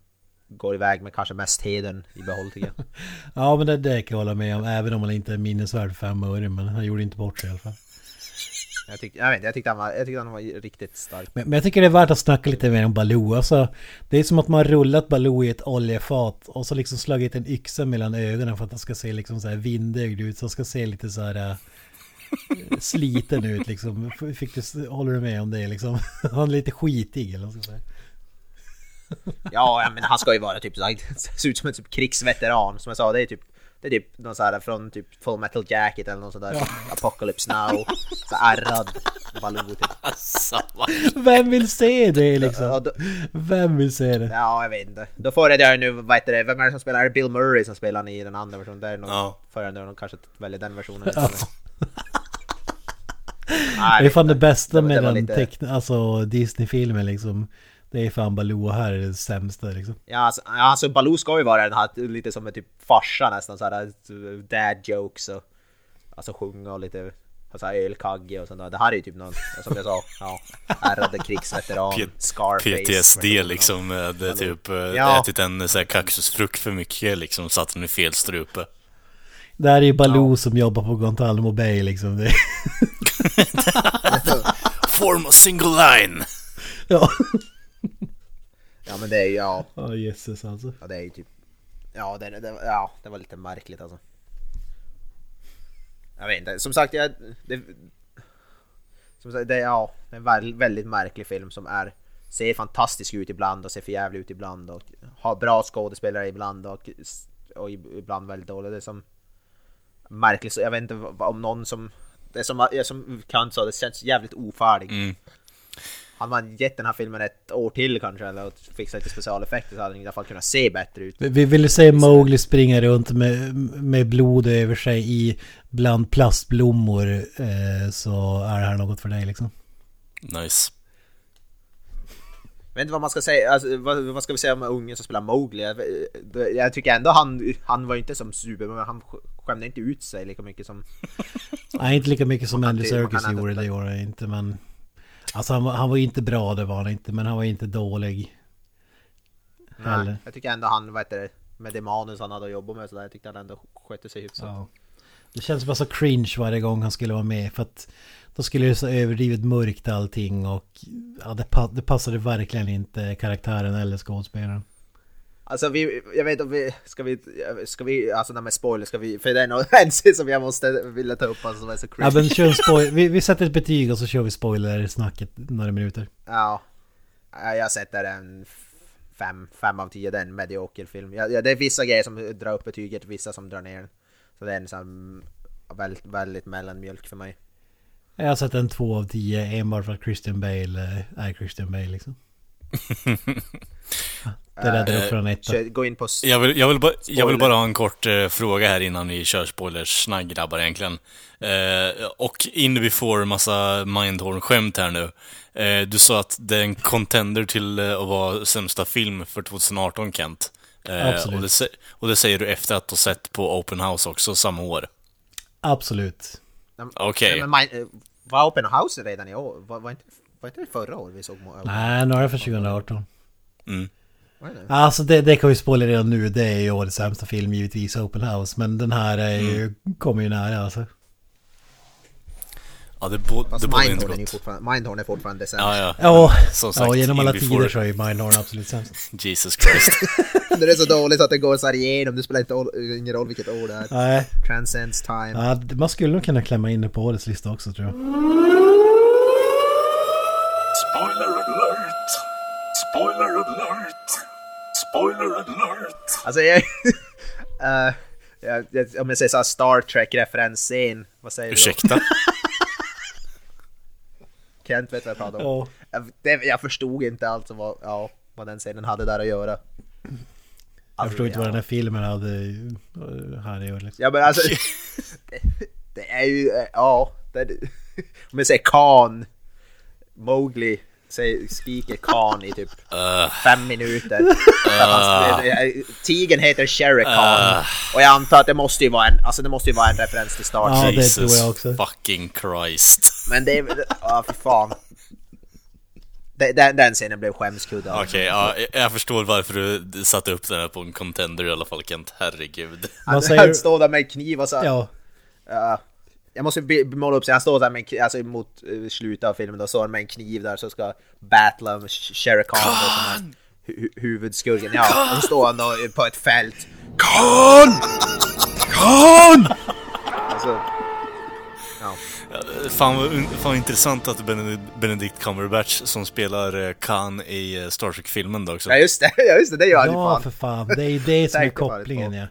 går iväg med kanske mest hedern i behåll tycker jag. Ja men det, det kan jag hålla med om. Även om han inte är minnesvärd för fem öre. Men han gjorde inte bort sig i alla fall. Jag, tyck, jag, vet, jag, tyckte han var, jag tyckte han var riktigt stark. Men, men jag tycker det är värt att snacka lite mer om Baloo. Alltså, det är som att man har rullat Baloo i ett oljefat och så liksom slagit en yxa mellan ögonen för att han ska se liksom så här vindögd ut. Så han ska se lite så här äh, sliten ut liksom. Fick du, håller du med om det liksom? Han är lite skitig eller vad ska säga. Ja, men han ska ju vara typ så här, se ut som en typ krigsveteran. Som jag sa, det är typ Det är typ någon så här från typ Full Metal Jacket eller någon sån där Apocalypse Now. Så ärrad Baloo typ. Samma. Vem vill se det liksom? Ja, då, Vem vill se det? ja, jag vet inte. Då får jag det nu, vad heter det, vem är det som spelar? Är det Bill Murray som spelar i den andra versionen? Det är nog Ja. förrän de kanske väljer den versionen. Ja. Nej, Det är fan det bästa med det den lite- teckn... alltså Disney-filmen liksom. Det är fan Baloo här är det sämsta liksom. Ja, alltså, ja, alltså Baloo ska ju vara den här lite som en typ farsa nästan såhär dad jokes och alltså sjunga och lite alltså ölkagge och sånt där. Det här är ju typ någon, som jag sa, ja, ärrade krigsveteran, P- Scarface. PTSD liksom med eh, typ eh, Ja. ätit en så här kaktusfrukt för mycket liksom, satt den i fel strupe. Det här är ju Baloo som jobbar på Guantanamo Bay liksom. Det... Form a single line! ja. Ja men det är ju, ja, Ja jösses alltså. ja det är ju typ, ja det, det, ja det var lite märkligt alltså. Jag vet inte, som sagt jag, det, som sagt, det, ja, det är en väldigt, märklig film som är ser fantastisk ut ibland och ser för jävligt ut ibland och har bra skådespelare ibland och, och ibland väldigt dåliga. Det är som märkligt, så jag vet inte om någon som det är som, jag som Kant sa, det känns jävligt ofärdig. Mm. Hade man gett den här filmen ett år till kanske eller och fixat lite specialeffekter så hade den i alla fall kunnat se bättre ut. Vi- Vi ville se Mowgli springa runt med, med blod över sig i bland plastblommor eh, så är det här något för dig liksom. Nice. Jag vet inte vad man ska säga, alltså, vad, vad ska vi säga om ungen som spelar Mowgli? Jag, jag tycker ändå han, han var ju inte som super, men han skämde inte ut sig lika mycket som... Nej, inte lika mycket som Andy Serkis gjorde det gjorde han inte men... Alltså han, var- han var inte bra, det var han inte, men han var inte dålig. Heller. Nej, jag tycker ändå han, vad heter det, med det manus han hade att jobba med så där, jag tyckte han ändå skötte sig hyfsat. Ja. Det känns bara så cringe varje gång han skulle vara med för att då skulle det så överdrivet mörkt allting och ja, det, pa- det passade verkligen inte karaktären eller skådespelaren. Alltså vi, jag vet inte om vi, ska vi, ska vi, alltså det här med spoiler, ska vi, för det är scen som jag måste vilja ta upp alltså, som är så Ja cringe. men kör en spoil- vi, vi sätter ett betyg och så kör vi spoiler-snacket några minuter. Ja. Ja, Jag sätter en fem, fem av tio, det är en medioker film. Ja, ja, det är vissa grejer som drar upp betyget, vissa som drar ner den. Så det är en sån väldigt, väldigt mellanmjölk för mig. Jag har sett en två av tio enbart för att Christian Bale eh, är Christian Bale liksom. Det räddar upp från etta. Kör- Gå in på... Jag vill, jag, vill bara, jag vill bara ha en kort eh, fråga här innan vi kör spoilers snack grabbar egentligen. Eh, och in before massa Mindhorn-skämt här nu. Eh, du sa att det är en contender till eh, att vara sämsta film för 2018 Kent. Eh, Absolut. Och det, och det säger du efter att ha sett på Open House också samma år. Absolut. Okej. Eh, var Open House redan i år? Var, var, inte, var inte det förra året vi såg? Mo- Nej, några för 2018. Mm. Alltså det, det kan vi spoila redan nu. Det är ju årets sämsta film givetvis, Open House. Men den här är ju, kommer ju nära alltså. Ja, det, bo, Fast det borde inte Mindhorn är gått. fortfarande, Mindhorn är fortfarande sämst. Ja, ja. Ja, Som sagt, ja genom alla before- tider så är ju Mindhorn absolut sämst. Jesus Christ. det är så dåligt att det går så här igenom, det spelar inte all- ingen roll vilket år det är. Nej, Transcends time. ja, man skulle nog kunna klämma in det på årets lista också tror jag. Spoiler alert! Spoiler alert! Spoiler alert! Alltså jag... eh, jag, jag, om jag säger såhär Star Trek-referensscen, vad säger du då? Ursäkta? Kent vet vad jag pratar om. Ja. Jag, det, jag förstod inte alls vad, ja, vad den scenen hade där att göra. Jag förstår inte vad den här filmen hade eh, här i år liksom. Ja men alltså, det, det är ju, eh, ja, det, om jag säger Khan, Mowgli, säger, skriker Khan i typ Uh, fem minuter. Det- det- Tigern heter Shere Khan. Och jag antar att det måste ju vara en, alltså det måste ju vara en referens till Star Ja, Trek. det Jesus tror jag också. fucking Christ. Men det är, ja för fan. Det- Den, den scenen blev skämskudde. Okej, ja, jag- förstår varför du satte upp den här på en contender i alla fall Kent. Herregud. Han, säger han står där med kniv och så Ja, Ja, jag måste måla upp sig, han står där med alltså mot uh, slutet av filmen, då står han med en kniv där så ska battla med Sh- Shere Khan är hu- huvudskurken. Ja, och så står han då på ett fält. Khan! Khan! Alltså, ja. Fan vad, fan vad intressant att Benedict, Cumberbatch som spelar eh, Khan i eh, Star Trek-filmen då också. ja just det, ja just det, det gör han ju ja fan. för fan. Det är ju det som är kopplingen ja.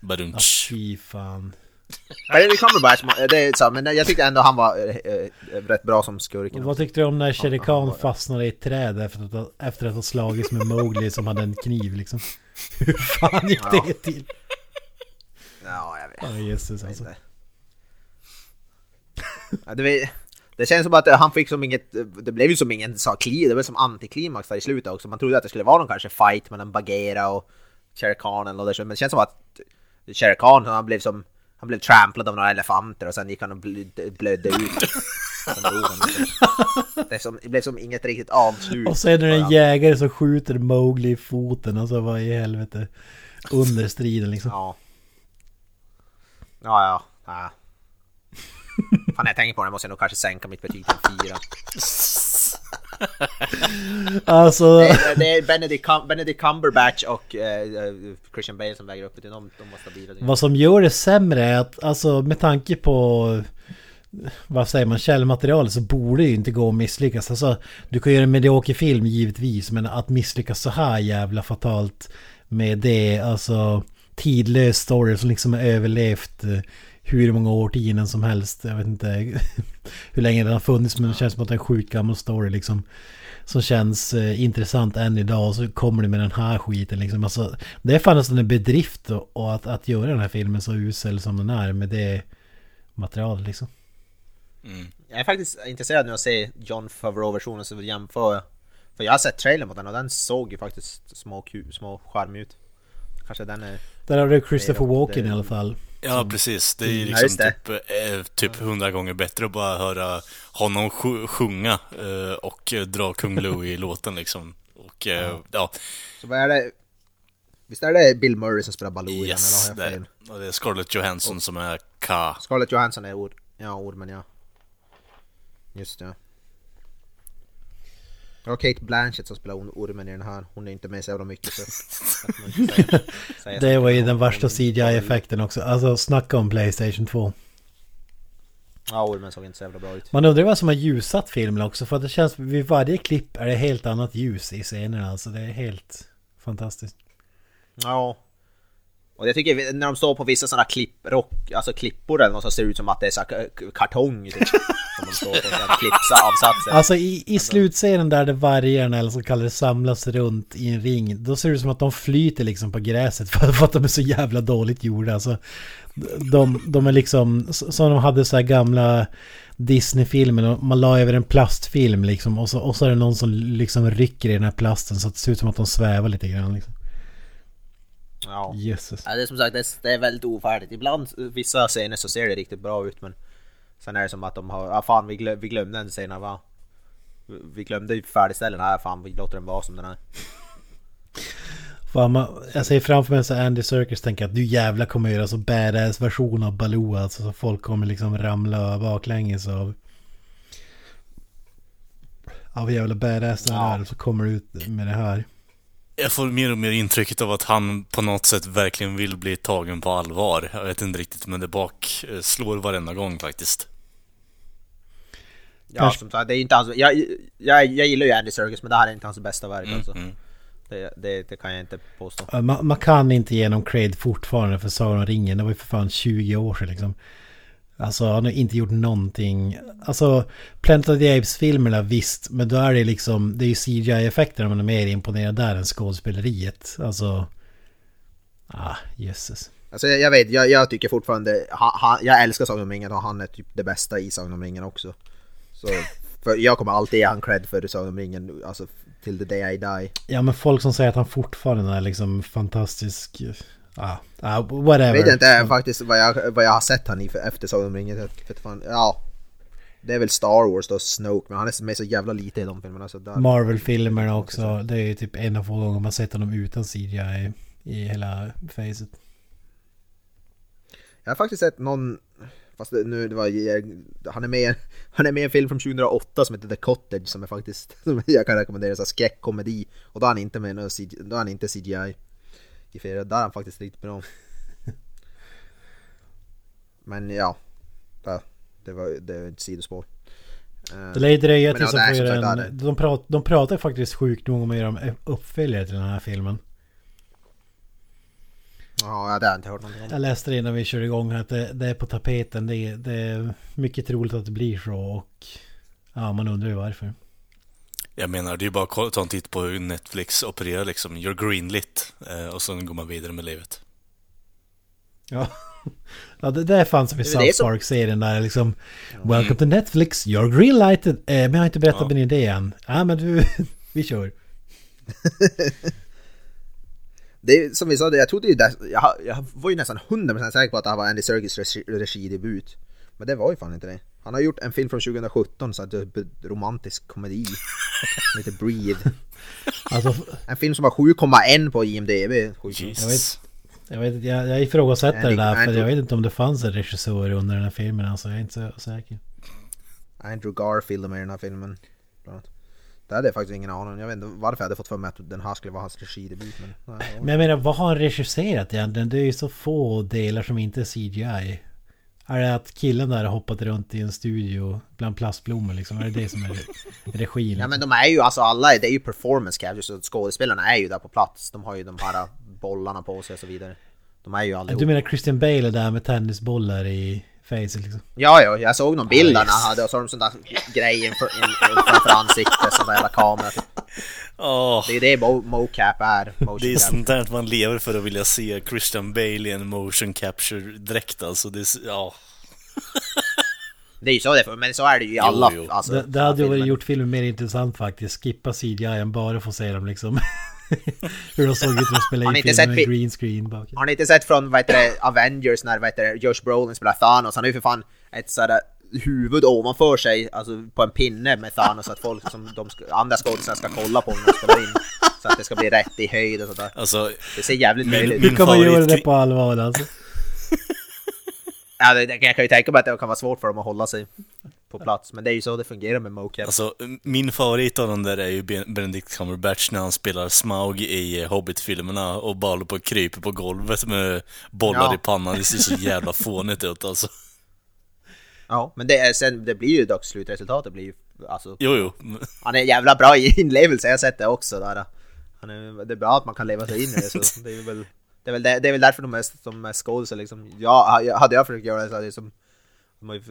Badunch. Fy fan. Benedict Cumberbatch, det är så, men jag tyckte ändå han var eh, eh, rätt bra som skurken. Vad tyckte du om när Shere Khan fastnade i ett träd efter att, ha- efter att ha slagits med Mowgli som hade en kniv liksom? Hur fan gick det till? Ja, jag vet. Ja, Jesus alltså. Ja, det, det känns som att han fick som inget, det blev ju som ingen sa kli, det var som antiklimax där i slutet också. Man trodde att det skulle vara någon kanske fight mellan Bagheera och Shere Khan eller något där, men det känns som att Shere Khan han blev som, han blev tramplad av några elefanter och sen gick han och bl- blödde ut. Det, som, det blev som inget riktigt avslut. Och sen är det en jägare som skjuter Mowgli i foten. Alltså vad i helvete. Under striden liksom. Ja. Ja, ja. ja. Fan, när jag tänker på det måste jag nog kanske sänka mitt betyg till fyra. Alltså. Det är, det är Benedict, Cum- Benedict Cumberbatch och eh, eh, Christian Bale som väger upp det. De, de var stabila. Vad som gör det sämre är att alltså med tanke på vad säger man, källmaterial så borde det ju inte gå att misslyckas. Alltså, du kan göra en medioker film givetvis, men att misslyckas så här jävla fatalt med det, alltså tidlös story som liksom har överlevt eh, hur många årtionden som helst. Jag vet inte hur länge den har funnits, men det känns som att det är en sjukt gammal story liksom. Som känns eh, intressant än idag och så kommer det med den här skiten liksom. Alltså, det är fan nästan en bedrift och, och att, att göra den här filmen så usel som den är med det materialet liksom. Jag är faktiskt intresserad nu att se John Favreau-versionen så vi jämför. För jag har sett trailern på den och den såg ju faktiskt små, små charmig ut. Kanske den är... Där har du Christopher Walken i alla fall. Ja, precis. Det är ju Ja, liksom det. typ, eh, typ hundra gånger bättre att bara höra honom sj- sjunga eh, och dra Kung Louie i låten liksom. Och eh, ja, Så vad är det? Visst är det Bill Murray som spelar Baloo i den? yes. Det och det är Scarlett Johansson som är Ka. Scarlett Johansson är ord. Ja, ormen ja. Just det. Det var Kate Blanchett som spelar or- ormen i den här. Hon är inte med så jävla mycket så... säger så Det var ju den värsta CGI-effekten också. Alltså snacka om Playstation 2. Ja, ormen såg inte så jävla bra ut. Man undrar vad som har ljusat filmen också. För att det känns vid varje klipp är det helt annat ljus i scenerna. Alltså det är helt fantastiskt. Ja. Och jag tycker när de står på vissa sådana klipprock, alltså klippor eller något som ser ut som att det är så kartong typ. Som de står på sådana klippsavsatser. Alltså i, i slutscenen där det vargarna eller så kallar det samlas runt i en ring. Då ser det ut som att de flyter liksom på gräset för, för att de är så jävla dåligt gjorda. Alltså, de, de är liksom som de hade så här gamla Disney-filmer. och Man la över en plastfilm liksom och så, och så är det någon som liksom rycker i den här plasten så att det ser ut som att de svävar lite grann. Liksom. Ja. Jesus. Ja, det är som sagt, det är, det är väldigt ofärdigt. Ibland, vissa scener så ser det riktigt bra ut men Sen är det som att de har, ja fan vi, glöm, vi glömde en scen va? Vi glömde ju färdigställa den här, fan vi låter den vara som den är. Fan, man, jag ser framför mig så Andy Serkis tänker att du jävla kommer göra så badass version av Baloo alltså så folk kommer liksom ramla baklänges av av jävla badass den Ja. är så kommer du ut med det här. Jag får mer och mer intrycket av att han på något sätt verkligen vill bli tagen på allvar. Jag vet inte riktigt, men det bak eh, slår varenda gång faktiskt. Ja som sagt, det är inte hans, jag, jag, jag gillar ju Andy Serkis men det här är inte hans bästa verk Mm, alltså. mm. Det, det, det kan jag inte påstå. Man, man kan inte ge någon cred fortfarande för Sagan om ringen. Det var ju för fan 20 år sedan liksom. Alltså han har inte gjort någonting. Alltså Planet of the Apes-filmerna visst. Men då är det liksom, det är ju CGI-effekterna man är mer imponerad där än skådespeleriet. Alltså... Ah, jösses. Alltså jag, jag vet, jag, jag tycker fortfarande, ha, ha, jag älskar Sagan om ringen och han är typ det bästa i Sagan om ringen också. Så, för jag kommer alltid ge han cred för Sagan om ringen, alltså till the day I die. Ja men folk som säger att han fortfarande är liksom fantastisk... Ah, ah whatever. Jag vet inte faktiskt vad jag, vad jag har sett han i för, efter Sagan om ringen. Ja. Det är väl Star Wars då, Snoke, men han är med så jävla lite i de filmerna så där. Marvel-filmerna också. Det är ju typ en av få gånger man sett honom utan CGI i hela facet. Jag har faktiskt sett någon, fast nu det var, han är med han är med i en film från 2008 som heter The Cottage som är faktiskt, som jag kan rekommendera, så skräckkomedi. Och då är han inte med någon CGI, då är han inte CGI i flera, där är han faktiskt riktigt bra. Men ja, det, var det är ett sidospår. Eh, Det lär ju dröja tills de får göra en... De, prat, de pratar faktiskt sjukt nog om att göra en uppföljare till den här filmen. Ja, det har jag inte hört någonting om. Jag läste det innan vi körde igång att det, det är på tapeten. Det, är- det är mycket troligt att det blir så och ja, man undrar ju varför. Jag menar, det är ju bara att ta en titt på hur Netflix opererar liksom. You're greenlit. Eh, och sen går man vidare med livet. Ja, ja det där fanns som i South som- Park-serien där liksom Welcome to Netflix, you're greenlighted. Eh, men jag har inte berättat Ja. min idé än. Ja men du, vi kör. Det är, som vi sa, det- jag trodde ju där, jag, jag var ju nästan 100% säker på att det här var Andy Serkis regi, regidebut. Men det var ju fan inte det. Han har gjort en film från 2017, så att det är romantisk komedi. Som heter Breathe. Alltså, En film som har 7,1 på IMDB. Jesus. jag vet jag, jag ifrågasätter det där för Andrew- jag vet inte om det fanns en regissör under den här filmen alltså. Jag är inte så säker. Andrew Garfield är med i den här filmen. Det hade jag faktiskt ingen aning om. Jag vet inte varför jag hade fått för mig att den här skulle vara hans regidebut. Men, nej, Men jag menar, vad har han regisserat egentligen? Det är ju så få delar som inte är CGI. Är det att killen där har hoppat runt i en studio bland plastblommor liksom? Är det det som är regin? Ja men de är ju alltså alla, det är ju performance capture så skådespelarna är ju där på plats. De har ju de här bollarna på sig och så vidare. De är ju allihop. Du menar Christian Bale är där med tennisbollar i facet liksom? Ja, ja, jag såg någon bild yes. när han hade och så har de sån där grej framför ansiktet, sån där jävla kamera. Åh, Det är det mo mocap är. Det är sånt där att man lever för att vilja se Christian Bale i en motion capture-dräkt alltså. Det är, ja. Det är ju så det är, men så är det ju i alla. jo. Alltså, Det, det hade ju varit gjort filmen mer intressant faktiskt. Skippa CGI än bara få se dem liksom. Hur de såg ut när de spelade Har in filmen sett med green screen bak. Har ni inte sett från vad heter det, Avengers när vad heter det, Josh Brolin spelar Thanos? Han har ju för fan ett sådär huvud ovanför sig, alltså på en pinne med Thanos så att folk som de ska, andra skådespelare ska kolla på när de spelar in. Så att det ska bli rätt i höjd och sådär. Alltså, Det ser jävligt Min- löjligt Hur ut. kan man göra favorit- det på allvar alltså? Ja, det, det, jag kan ju tänka mig att det kan vara svårt för dem att hålla sig på plats, men det är ju så det fungerar med mocap. alltså, min favorit av den där är ju Ben- Benedict Cumberbatch när han spelar Smaug i eh, Hobbit-filmerna och bara på kryper på golvet med bollar Ja. i pannan. Det ser så jävla fånigt ut alltså. Ja, men det, är, sen, det blir ju dock slutresultatet blir ju alltså, Jo, jo. han är jävla bra i inlevelse, jag har sett det också där. Han är, det är bra att man kan leva sig in i det, så det är väl det är väl, det, det är väl därför de är som skådisar liksom. Ja, hade jag försökt göra det så hade det som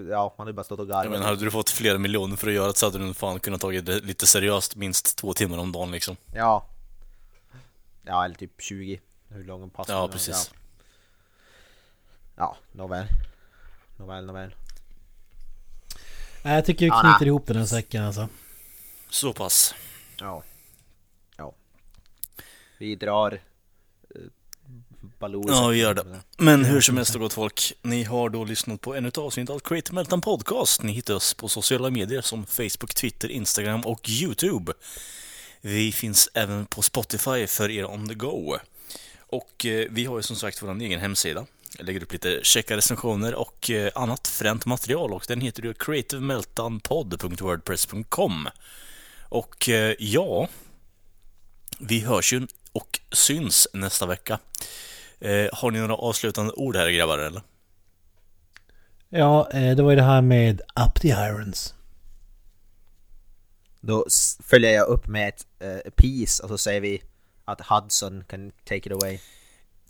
Ja, man hade bara stått och Jag garvat. hade du fått flera miljoner för att göra det så hade du fan kunnat tagit det lite seriöst minst två timmar om dagen liksom. Ja. Ja, eller typ 20. Hur lång en pass Ja, precis. Ja, ja nåväl. Nåväl, nåväl. Nej, Jag tycker vi Ja, knyter nej. ihop den här säcken alltså. Så pass. Ja. Ja. Vi drar eh, Baloo Ja, vi gör det. Men hur som helst, gott folk. Ni har då lyssnat på ännu ett avsnitt av Create Meltdown Podcast. Ni hittar oss på sociala medier som Facebook, Twitter, Instagram och YouTube. Vi finns även på Spotify för er on the go. Och eh, vi har ju som sagt vår egen hemsida. Jag lägger upp lite checka recensioner och eh, annat fränt material och den heter ju creativemeltdownpod.wordpress.com. Och eh, ja, vi hörs ju och syns nästa vecka. Eh, har ni några avslutande ord här grabbar eller? Ja, det var ju det här med Up the Irons. Då följer jag upp med ett eh, piece och så säger vi att Hudson kan take it away.